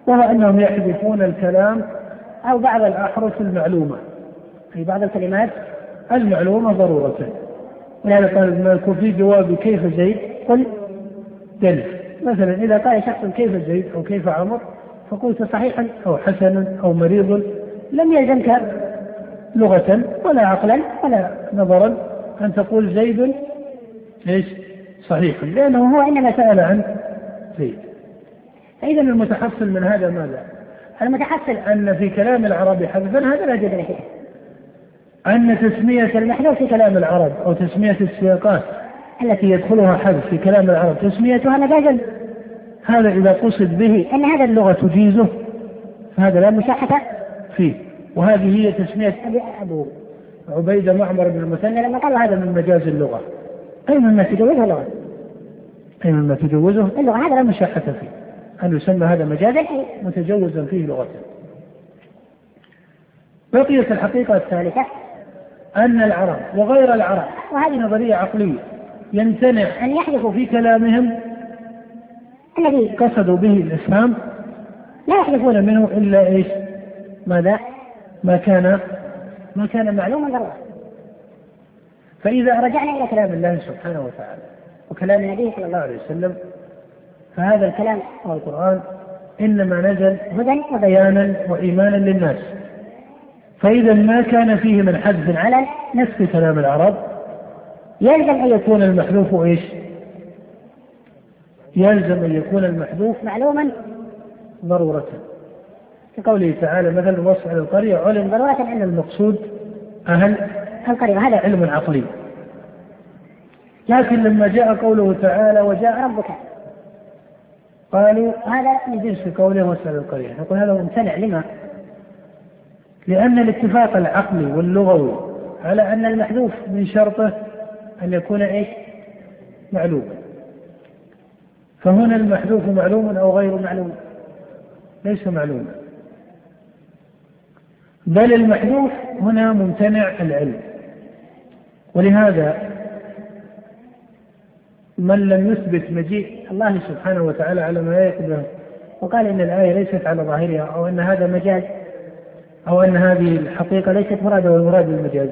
وهو أنهم يحذفون الكلام أو بعض الأحرف المعلومة. في بعض الكلمات المعلومة ضرورة. ولهذا قال ابن مالك في جواب كيف زيد؟ قل دل. مثلا إذا قال شخص كيف زيد أو كيف عمر فقلت صحيحا أو حسنا أو مريض لم يلزمك لغة ولا عقلا ولا نظرا أن تقول زيد إيش؟ صحيح لأنه هو إنما سأل عن زيد. فإذا المتحصل من هذا ماذا؟ المتحصل أن في كلام العرب حذفا هذا لا جدل فيه. أن تسمية المحذوف في كلام العرب أو تسمية السياقات التي يدخلها حذف في كلام العرب تسميتها مجازا هذا إذا قصد به أن هذا اللغة تجيزه فهذا لا مشاحة فيه. وهذه هي تسمية أبو عبيدة معمر بن المثنى لما قال هذا من مجاز اللغة. أي مما تجوزه اللغة؟ أي مما تجوزه اللغة هذا لا مشاحة فيه. أن يسمى هذا مجازا أي متجوزا فيه لغة بقيت الحقيقة الثالثة أن العرب وغير العرب وهذه نظرية عقلية يمتنع أن يحدثوا في كلامهم الذي قصدوا به الإسلام لا يحدثون منه إلا إيش؟ ماذا؟ ما كان ما كان معلوما ضرورة فإذا رجعنا إلى كلام الله سبحانه وتعالى وكلام النبي صلى الله عليه وسلم فهذا الكلام أو القرآن إنما نزل هدى وبيانا وإيمانا للناس. فإذا ما كان فيه من حذف على نفس كلام العرب. يلزم أن يكون المحذوف إيش؟ يلزم أن يكون المحذوف معلوما. ضرورة. في قوله تعالى مثل وصف على القرية علم ضرورة. أن المقصود أهل القرية هذا علم عقلي. لكن لما جاء قوله تعالى وجاء ربك. قالوا هذا من جنس قوله واسأل القرية. نقول هذا ممتنع لما؟ لأن الاتفاق العقلي واللغوي على أن المحذوف من شرطه أن يكون إيش؟ معلوما فهنا المحذوف معلوم أو غير معلوم؟ ليس معلوما بل المحذوف هنا ممتنع العلم. ولهذا من لم يثبت مجيء الله سبحانه وتعالى على ما يقبله وقال إن الآية ليست على ظاهرها أو إن هذا مجاز أو إن هذه الحقيقة ليست مرادة والمراد بالمجاز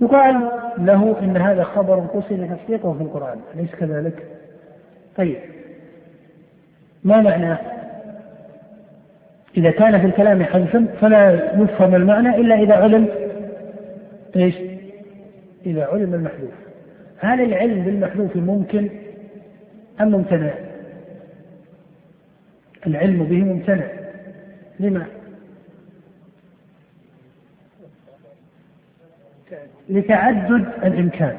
يقال له إن هذا خبر قصد تصديقه في القرآن أليس كذلك؟ طيب ما معناه؟ إذا كان في الكلام حذف فلا يفهم المعنى إلا إذا علم إيش؟ إذا علم المحذوف هل العلم بالمحذوف ممكن أم ممتنع؟ العلم به ممتنع لما؟ لتعدد الإمكان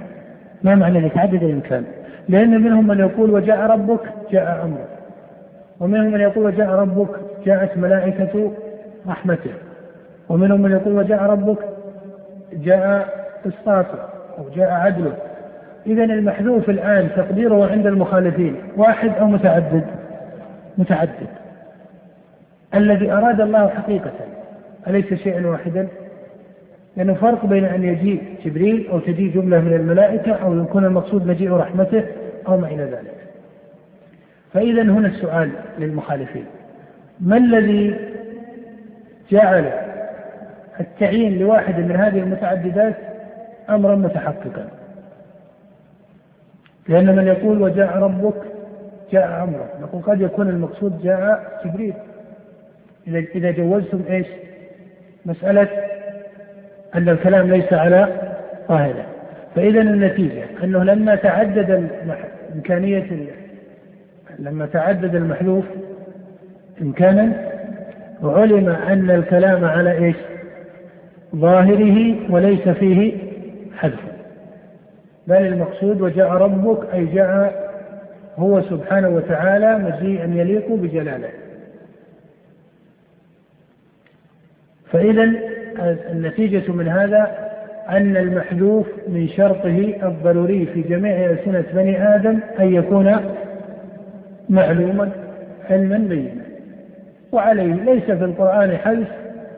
ما معنى لتعدد الإمكان؟ لأن منهم من يقول وجاء ربك جاء أمرك ومنهم من يقول وجاء ربك جاءت ملائكة رحمته ومنهم من يقول وجاء ربك جاء قسطاته أو جاء عدله إذا المحذوف الآن تقديره عند المخالفين واحد أو متعدد؟ متعدد. الذي أراد الله حقيقة أليس شيئا واحدا؟ لأنه فرق بين أن يجيء جبريل أو تجيء جملة من الملائكة أو يكون المقصود مجيء رحمته أو ما إلى ذلك. فإذا هنا السؤال للمخالفين. ما الذي جعل التعيين لواحد من هذه المتعددات أمرا متحققا؟ لأن من يقول وجاء ربك جاء أمرك. نقول قد يكون المقصود جاء جبريل. إذا إذا جوزتم إيش؟ مسألة أن الكلام ليس على ظاهره فإذا النتيجة أنه لما تعدد إمكانية لما تعدد المحذوف إمكانا وعلم أن الكلام على إيش؟ ظاهره وليس فيه حذف. بل المقصود وجاء ربك أي جاء هو سبحانه وتعالى مجيئا يليق بجلاله. فإذا النتيجة من هذا أن المحذوف من شرطه الضروري في جميع ألسنة بني آدم أن يكون معلوما علما بينا. وعليه ليس في القرآن حذف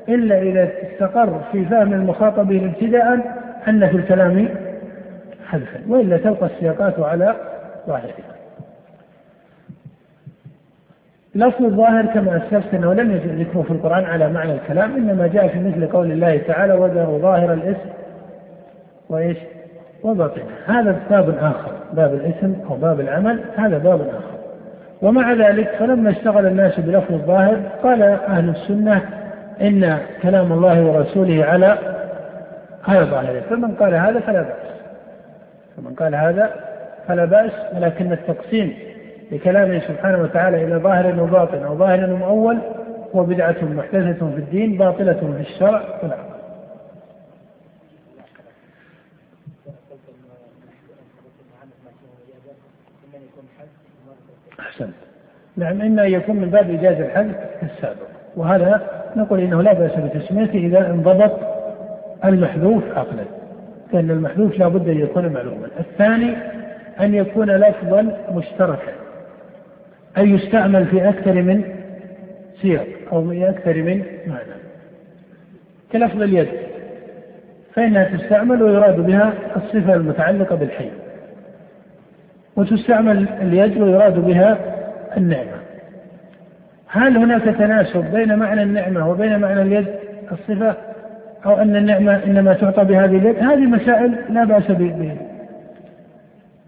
إلا إذا استقر في فهم المخاطبين ابتداء أن في الكلام حذفا وإلا تلقى السياقات على ظاهرها. لفظ الظاهر كما اسلفت انه لم يجد ذكره في القرآن على معنى الكلام إنما جاء في مثل قول الله تعالى وذروا ظاهر الاسم وايش؟ وباطنه. هذا باب آخر باب الإسم أو باب العمل هذا باب آخر. ومع ذلك فلما اشتغل الناس بلفظ الظاهر قال أهل السنة إن كلام الله ورسوله على على ظاهره. فمن قال هذا فلا بأس. فمن قال هذا فلا بأس ولكن التقسيم لكلامه سبحانه وتعالى إلى ظاهر وباطن أو ظاهر ومؤول هو بدعة محدثة في الدين باطلة في الشرع والعقل أحسنت. نعم إما أن يكون من باب إجازة الحذف السابق وهذا نقول إنه لا بأس بتسميته إذا انضبط المحذوف عقلا. لأن المحذوف لا بد أن يكون معلوما. الثاني أن يكون لفظا مشتركا. أي يستعمل في أكثر من سياق أو في أكثر من معنى. كلفظ اليد. فإنها تستعمل ويراد بها الصفة المتعلقة بالحي. وتستعمل اليد ويراد بها النعمة. هل هناك تناسب بين معنى النعمة وبين معنى اليد؟ الصفة أو أن النعمة إنما تعطى بهذه اليد هذه مسائل لا بأس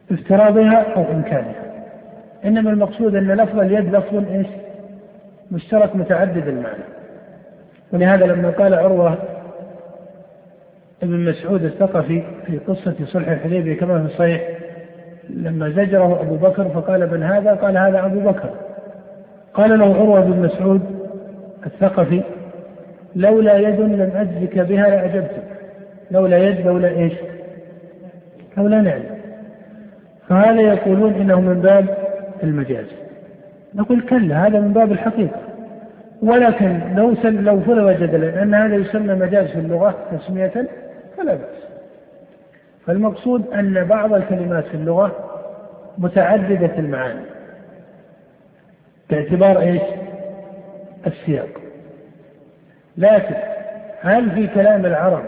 بافتراضها أو إمكانها إنما المقصود أن لفظ اليد لفظ إيش؟ مشترك متعدد المعنى ولهذا لما قال عروة ابن مسعود الثقفي في قصة صلح الحديبية كما في الصحيح لما زجره أبو بكر فقال من هذا؟ قال هذا أبو بكر قال له عروة بن مسعود الثقفي لولا يد لم أجزك بها لأجبتك. لولا يد لولا إيش؟ لولا نعم فهذا يقولون إنه من باب المجاز. نقول كلا هذا من باب الحقيقة. ولكن لو لو فرض جدلا أن هذا يسمى مجاز في اللغة تسمية فلا بأس. فالمقصود أن بعض الكلمات في اللغة متعددة المعاني. باعتبار إيش؟ السياق. لكن هل في كلام العرب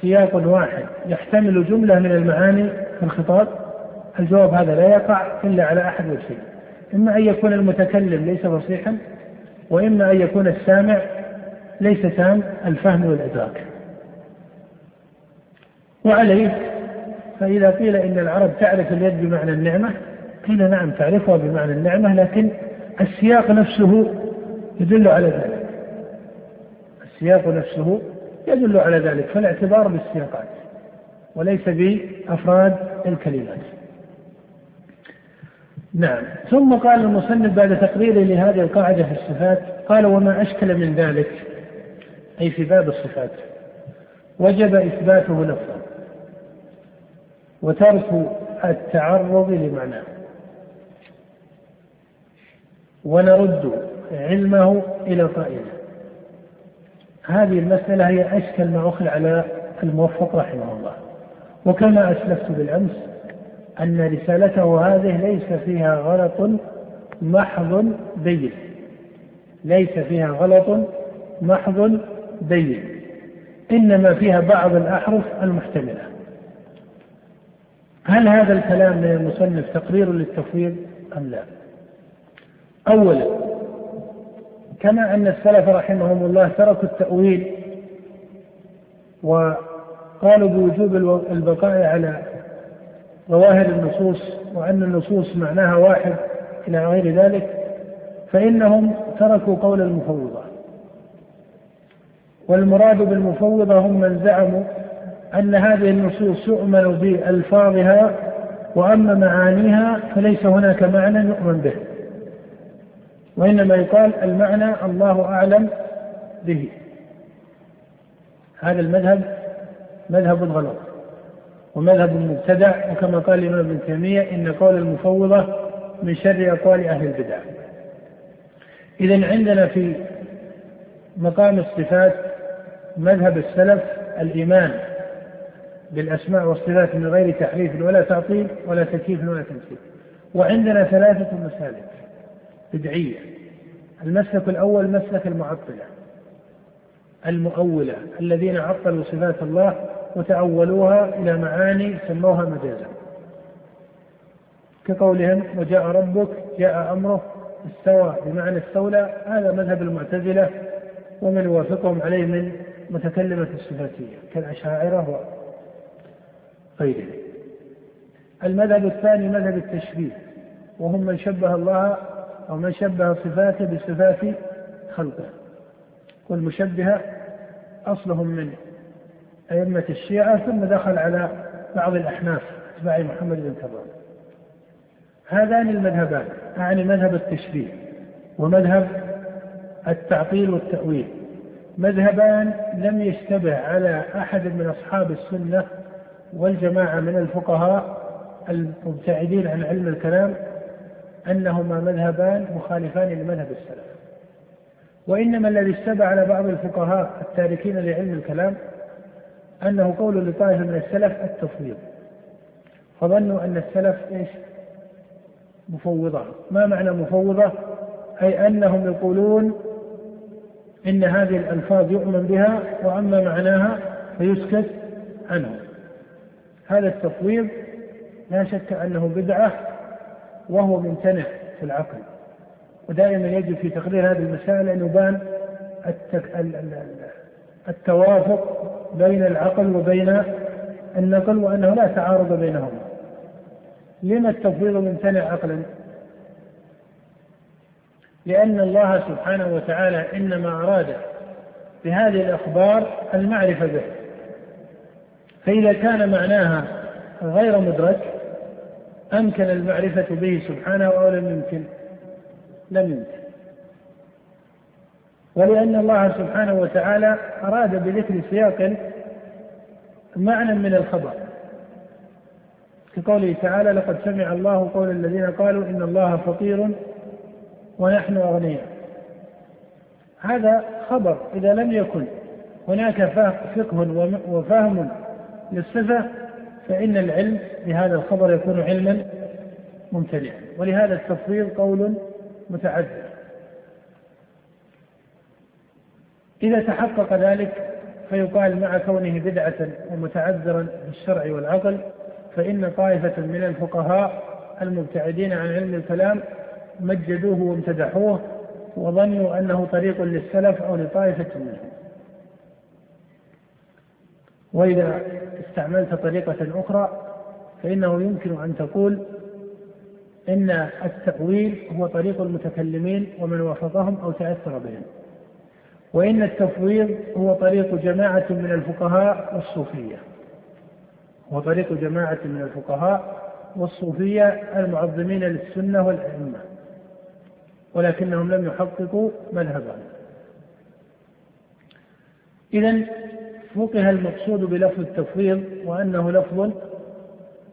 سياق واحد يحتمل جملة من المعاني في الخطاب؟ الجواب هذا لا يقع إلا على أحد وجهين. إما أن يكون المتكلم ليس فصيحا وإما أن يكون السامع ليس تام الفهم والإدراك. وعليه فإذا قيل إن العرب تعرف اليد بمعنى النعمة قيل نعم تعرفها بمعنى النعمة لكن السياق نفسه يدل على ذلك. السياق نفسه يدل على ذلك فالاعتبار بالسياقات وليس بأفراد الكلمات. نعم. ثم قال المصنف بعد تقريره لهذه القاعدة في الصفات قال وما أشكل من ذلك؟ أي في باب الصفات. وجب إثباته لفظا وترك التعرض لمعناه. ونرد علمه إلى قائله هذه المسألة هي أشكل ما أخذ على الموفق رحمه الله. وكما أسلفت بالأمس أن رسالته هذه ليس فيها غلط محض بين. ليس فيها غلط محض بين. إنما فيها بعض الأحرف المحتملة. هل هذا الكلام من المصنف تقرير للتفويض أم لا؟ أولا كما أن السلف رحمهم الله تركوا التأويل وقالوا بوجوب البقاء على ظواهر النصوص وأن النصوص معناها واحد إلى غير ذلك فإنهم تركوا قول المفوضة. والمراد بالمفوضة هم من زعموا أن هذه النصوص يؤمن بألفاظها وأما معانيها فليس هناك معنى يؤمن به. وإنما يقال المعنى الله أعلم به. هذا المذهب مذهب غلط ومذهب مبتدع وكما قال الإمام ابن تيمية إن قول المفوضة من شر أقوال أهل البدع. إذا عندنا في مقام الصفات مذهب السلف الإيمان بالأسماء والصفات من غير تحريف ولا تعطيل ولا تكييف ولا تمثيل. وعندنا ثلاثة مسالك. بدعية. المسلك الأول مسلك المعطلة المؤولة الذين عطلوا صفات الله وتأولوها إلى معاني سموها مجازا. كقولهم وجاء ربك جاء أمره استوى بمعنى استولى. هذا مذهب المعتزلة ومن يوافقهم عليه من متكلمة الصفاتية كالأشاعرة وغيرهم المذهب الثاني مذهب التشبيه وهم من شبه الله أو من شبه صفاته بصفات خلقه. والمشبهة أصلهم من أئمة الشيعة ثم دخل على بعض الأحناف أتباع محمد بن كرام هذان المذهبان أعني مذهب التشبيه ومذهب التعطيل والتأويل. مذهبان لم يشتبه على أحد من أصحاب السنة والجماعة من الفقهاء المبتعدين عن علم الكلام أنهما مذهبان مخالفان لمذهب السلف. وإنما الذي اشتبه على بعض الفقهاء التاركين لعلم الكلام أنه قول لطائفة من السلف التفويض. فظنوا أن السلف إيش؟ مفوضة. ما معنى مفوضة؟ أي أنهم يقولون إن هذه الألفاظ يؤمن بها وأما معناها فيسكت عنه. هذا التفويض لا شك أنه بدعة وهو ممتنع في العقل. ودائما يجب في تقرير هذه المسائل أن يبان التوافق بين العقل وبين النقل وأنه لا تعارض بينهما لما التفويض ممتنع عقلا؟ لأن الله سبحانه وتعالى إنما أراد بهذه الأخبار المعرفة به. فإذا كان معناها غير مدرك أمكن المعرفة به سبحانه أو لم يمكن؟ لم يمكن. ولأن الله سبحانه وتعالى أراد بذكر سياق معنى من الخبر. كقوله تعالى لقد سمع الله قول الذين قالوا إن الله فقير ونحن أغنياء. هذا خبر إذا لم يكن هناك فقه وفهم للصفة فإن العلم بهذا الخبر يكون علما ممتنعا. ولهذا التفويض قول متعذر إذا تحقق ذلك فيقال مع كونه بدعة ومتعذرا في الشرع والعقل فإن طائفة من الفقهاء المبتعدين عن علم الكلام مجدوه وامتدحوه وظنوا أنه طريق للسلف أو لطائفة منهم. وإذا استعملت طريقة أخرى فإنه يمكن أن تقول إن التأويل هو طريق المتكلمين ومن وافقهم أو تأثر بهم وإن التفويض هو طريق جماعة من الفقهاء والصوفية وطريق جماعة من الفقهاء والصوفية المعظمين للسنة والأئمة ولكنهم لم يحققوا مذهبا إذا فقه المقصود بلفظ التفويض وأنه لفظ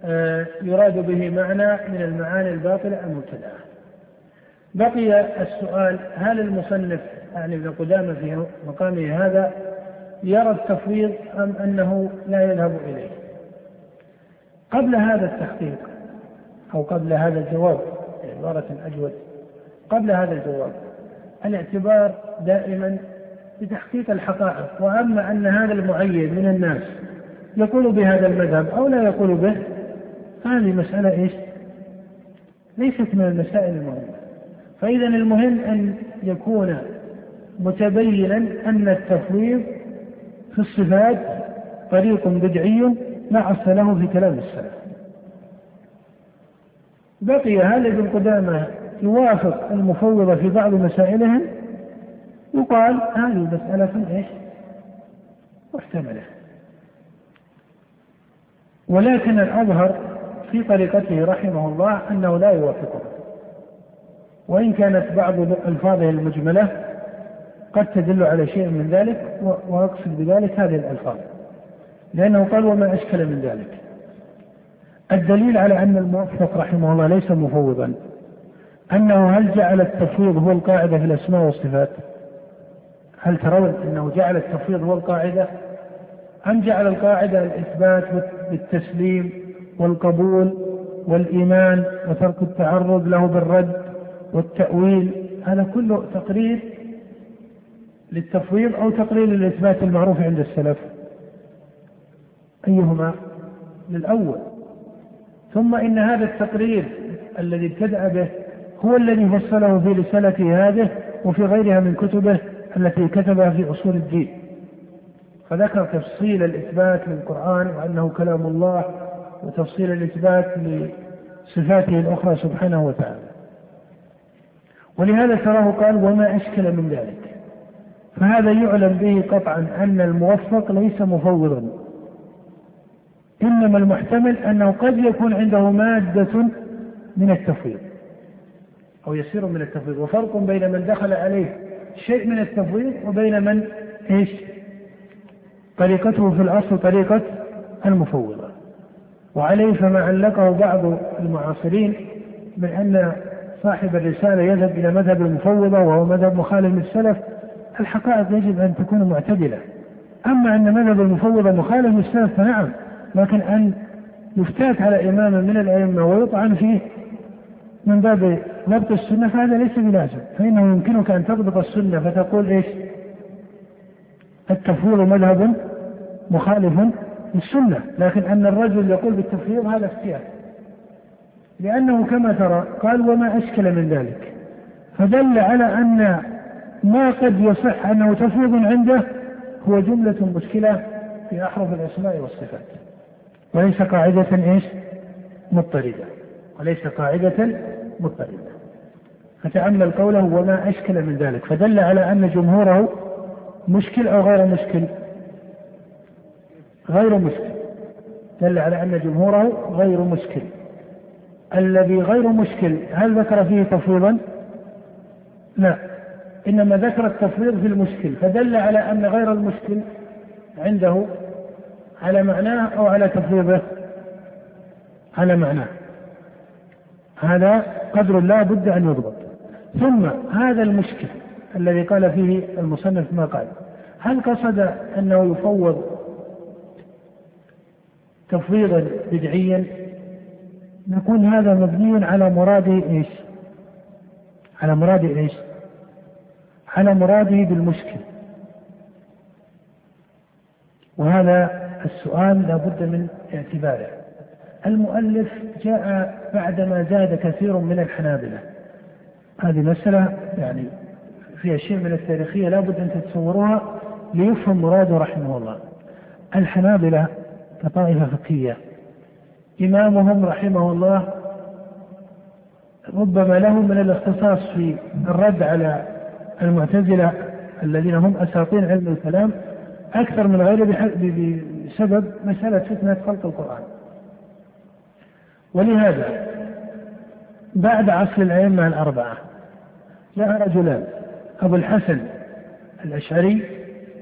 آه، يراد به معنى من المعاني الباطلة المبتدعة بقي السؤال هل المصنف يعني ابن قدامة في مقامه هذا يرى التفويض أم أنه لا يذهب إليه؟ قبل هذا التحقيق أو قبل هذا الجواب بعبارة أجود قبل هذا الجواب الاعتبار دائما بتحقيق الحقائق وأما أن هذا المعين من الناس يقول بهذا المذهب أو لا يقول به هذه مسألة إيش؟ ليست من المسائل المهمة فاذا المهم أن يكون متبينا أن التفويض في الصفات طريق بدعي لا أصل له في كلام السلف بقي هل ابن قدامة يوافق المفوضة في بعض مسائلهم يقال هذه مسألة إيش؟ محتملة. ولكن الأظهر في طريقته رحمه الله أنه لا يوافقه. وإن كانت بعض ألفاظه المجملة قد تدل على شيء من ذلك وأقصد بذلك هذه الألفاظ. لأنه قال وما أشكل من ذلك. الدليل على أن الموفق رحمه الله ليس مفوضا أنه هل جعل التفويض هو القاعدة في الأسماء والصفات؟ هل ترون أنه جعل التفويض هو القاعدة؟ أم جعل القاعدة الإثبات بالتسليم والقبول والإيمان وترك التعرض له بالرد والتأويل؟ هذا كله تقرير للتفويض أو تقرير للإثبات المعروف عند السلف. أيهما؟ للأول. ثم إن هذا التقرير الذي ابتدأ به هو الذي فصله في رسالته هذه وفي غيرها من كتبه التي كتبها في أصول الدين. فذكر تفصيل الإثبات للقرآن وأنه كلام الله وتفصيل الإثبات لصفاته الأخرى سبحانه وتعالى. ولهذا تراه قال وما أشكل من ذلك فهذا يعلم به قطعا أن الموفق ليس مفوضا. إنما المحتمل أنه قد يكون عنده مادة من التفويض أو يسير من التفويض وفرق بين من دخل عليه شيء من التفويض وبين من؟ إيش؟ طريقته في الأصل طريقة المفوضة. وعليه فما علقه بعض المعاصرين من أن صاحب الرسالة يذهب إلى مذهب المفوضة وهو مذهب مخالف للسلف. الحقائق يجب أن تكون معتدلة. أما أن مذهب المفوضة مخالف للسلف فنعم لكن أن يفتات على إمام من الأئمة ويطعن فيه من باب ضبط السنة فهذا ليس بلازم. فإنه يمكنك أن تضبط السنة فتقول إيش؟ التفويض مذهب مخالف للسنة. لكن أن الرجل يقول بالتفويض هذا اختيار. لأنه كما ترى قال وما أشكل من ذلك. فدل على أن ما قد يصح أنه تفويض عنده هو جملة مشكلة في أحرف الأسماء والصفات. وليس قاعدة إيش؟ مضطردة وليس قاعدة مضطردة فتأمل قوله وما أشكل من ذلك. فدل على أن جمهوره مشكل أو غير مشكل؟ غير مشكل. دل على أن جمهوره غير مشكل. الذي غير مشكل هل ذكر فيه تفويضا؟ لا. إنما ذكر التفويض في المشكل. فدل على أن غير المشكل عنده على معناه أو على تفويضه؟ على معناه. هذا قدر لا بد أن يضبط. ثم هذا المشكل الذي قال فيه المصنف ما قال. هل قصد أنه يفوض تفويضا بدعيا؟ نقول هذا مبني على مراد إيش؟ على مراد إيش؟ على مراده بالمشكل. وهذا السؤال لابد من اعتباره. المؤلف جاء بعدما زاد كثير من الحنابلة. هذه مسألة يعني فيها شيء من التاريخية لابد أن تتصوروها ليفهم مراده رحمه الله. الحنابلة كطائفة فقهية. إمامهم رحمه الله ربما له من الاختصاص في الرد على المعتزلة الذين هم أساطين علم الكلام أكثر من غيره بسبب مسألة فتنة خلق القرآن. ولهذا بعد عصر الأئمة الأربعة جاء رجلان أبو الحسن الأشعري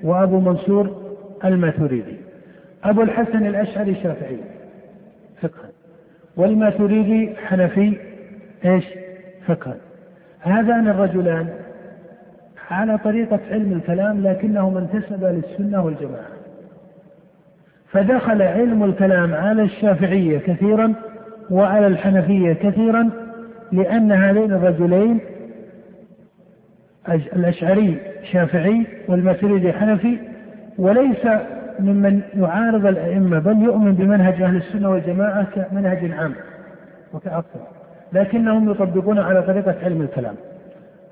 وأبو منصور الماتريدي. أبو الحسن الأشعري شافعي فقها. والماتريدي حنفي إيش؟ فقها. هذان الرجلان على طريقة علم الكلام لكنهما انتسبا للسنة والجماعة. فدخل علم الكلام على الشافعية كثيرا وعلى الحنفية كثيرا لأن هذين الرجلين الأشعري شافعي والماتريدي حنفي وليس ممن يعارض الأئمة بل يؤمن بمنهج أهل السنة والجماعة كمنهج عام وكأصل لكنهم يطبقون على طريقة علم الكلام.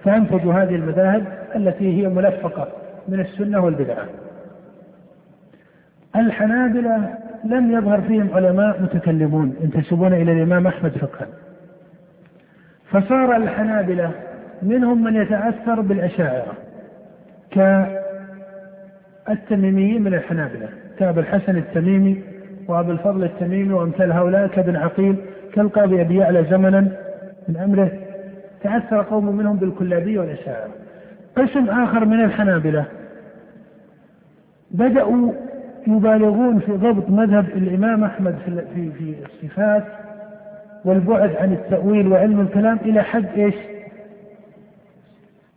فأنتجوا هذه المذاهب التي هي ملفقة من السنة والبدعة. الحنابلة لم يظهر فيهم علماء متكلمون ينتسبون إلى الإمام أحمد فقها فصار الحنابلة منهم من يتأثر بالأشاعرة كالتميميين من الحنابلة كأبو الحسن التميمي وأبو الفضل التميمي وأمثال هؤلاء كابن عقيل كالقاضي أبي يعلى زمنا من أمره. تأثر قوم منهم بالكلابية والأشاعرة. قسم آخر من الحنابلة بدأوا يبالغون في ضبط مذهب الإمام أحمد في في الصفات والبعد عن التأويل وعلم الكلام إلى حد إيش؟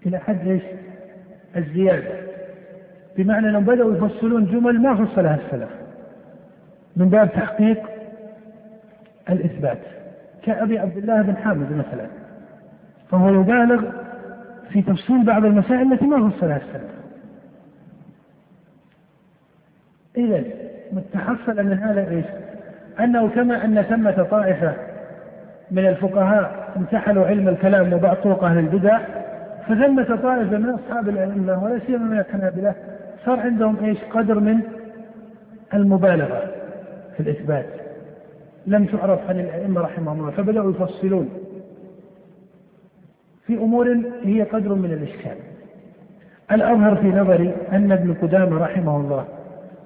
إلى حد إيش؟ الزيادة. بمعنى أنهم بدأوا يفصلون جمل ما فصلها السلف. من باب تحقيق الإثبات. كأبي عبد الله بن حامد مثلا. فهو يبالغ في تفصيل بعض المسائل التي ما فصلها السلف. إذا متحصل من هذا إيش؟ أنه كما أن ثمة طائفة من الفقهاء امتحنوا علم الكلام وبعض طرق أهل البدع فثمة طائفة من أصحاب الأئمة ولا سيما من الحنابلة صار عندهم إيش؟ قدر من المبالغة في الإثبات لم تعرف عن الأئمة رحمهم الله فبدأوا يفصلون في أمور هي قدر من الإشكال الأظهر في نظري أن ابن قدامة رحمه الله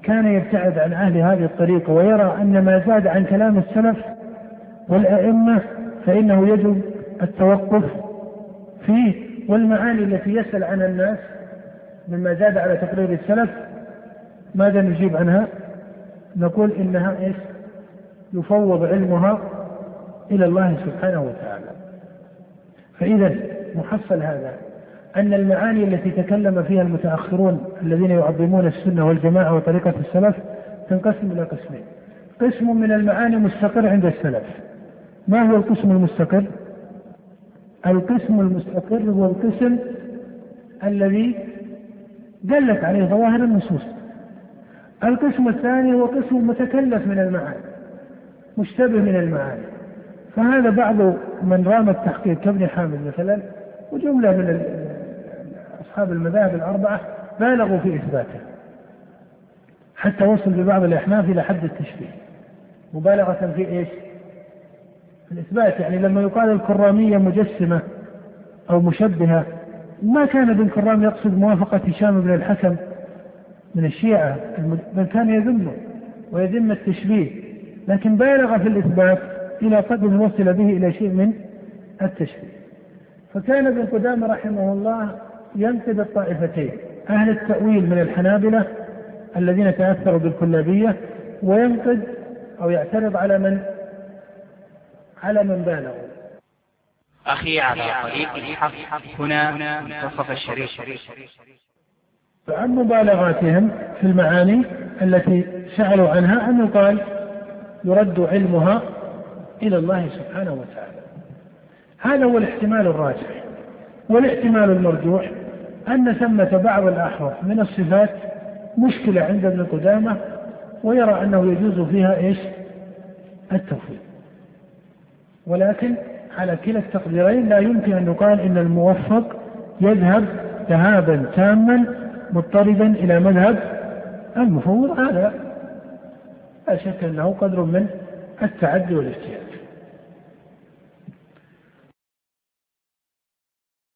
كان يبتعد عن أهل هذه الطريقة ويرى أن ما زاد عن كلام السلف والأئمة فإنه يجب التوقف فيه والمعاني التي يسأل عنها الناس مما زاد على تقرير السلف ماذا نجيب عنها؟ نقول إنها إيش؟ يفوض علمها إلى الله سبحانه وتعالى فإذا محصل هذا أن المعاني التي تكلم فيها المتأخرون الذين يعظمون السنة والجماعة وطريقة السلف تنقسم إلى قسمين. قسم من المعاني مستقر عند السلف. ما هو القسم المستقر؟ القسم المستقر هو القسم الذي دلت عليه ظواهر النصوص. القسم الثاني هو قسم متكلف من المعاني مشتبه من المعاني. فهذا بعض من رام التحقيق كابن حامد مثلا وجملة من أصحاب المذاهب الأربعة بالغوا في إثباته حتى وصل ببعض الأحناف إلى حد التشبيه. مبالغة في إيش؟ في الإثبات. يعني لما يقال الكرامية مجسمة أو مشبهة ما كان ابن كرام يقصد موافقة هشام بن الحكم من الشيعة. بل كان يذمه ويذم التشبيه. لكن بالغ في الإثبات إلى قدر وصل به إلى شيء من التشبيه. فكان ابن قدامة رحمه الله ينقد الطائفتين أهل التأويل من الحنابلة الذين تأثروا بالكلابية وينقد أو يعترض على من على من بالغوا. أخي على طريق الحق هنا منتصف الشريف. فعن مبالغاتهم في المعاني التي سألوا عنها أن يقال يرد علمها إلى الله سبحانه وتعالى. هذا هو الاحتمال الراجح. والاحتمال المرجوح أن ثمة بعض الأحرف من الصفات مشكلة عند ابن قدامة ويرى أنه يجوز فيها إيش؟ التوفيق. ولكن على كلا التقديرين لا يمكن أن يقال إن الموفق يذهب ذهابا تاما مضطردا إلى مذهب المفوض هذا لا شك أنه قدر من التعدي والاجتهاد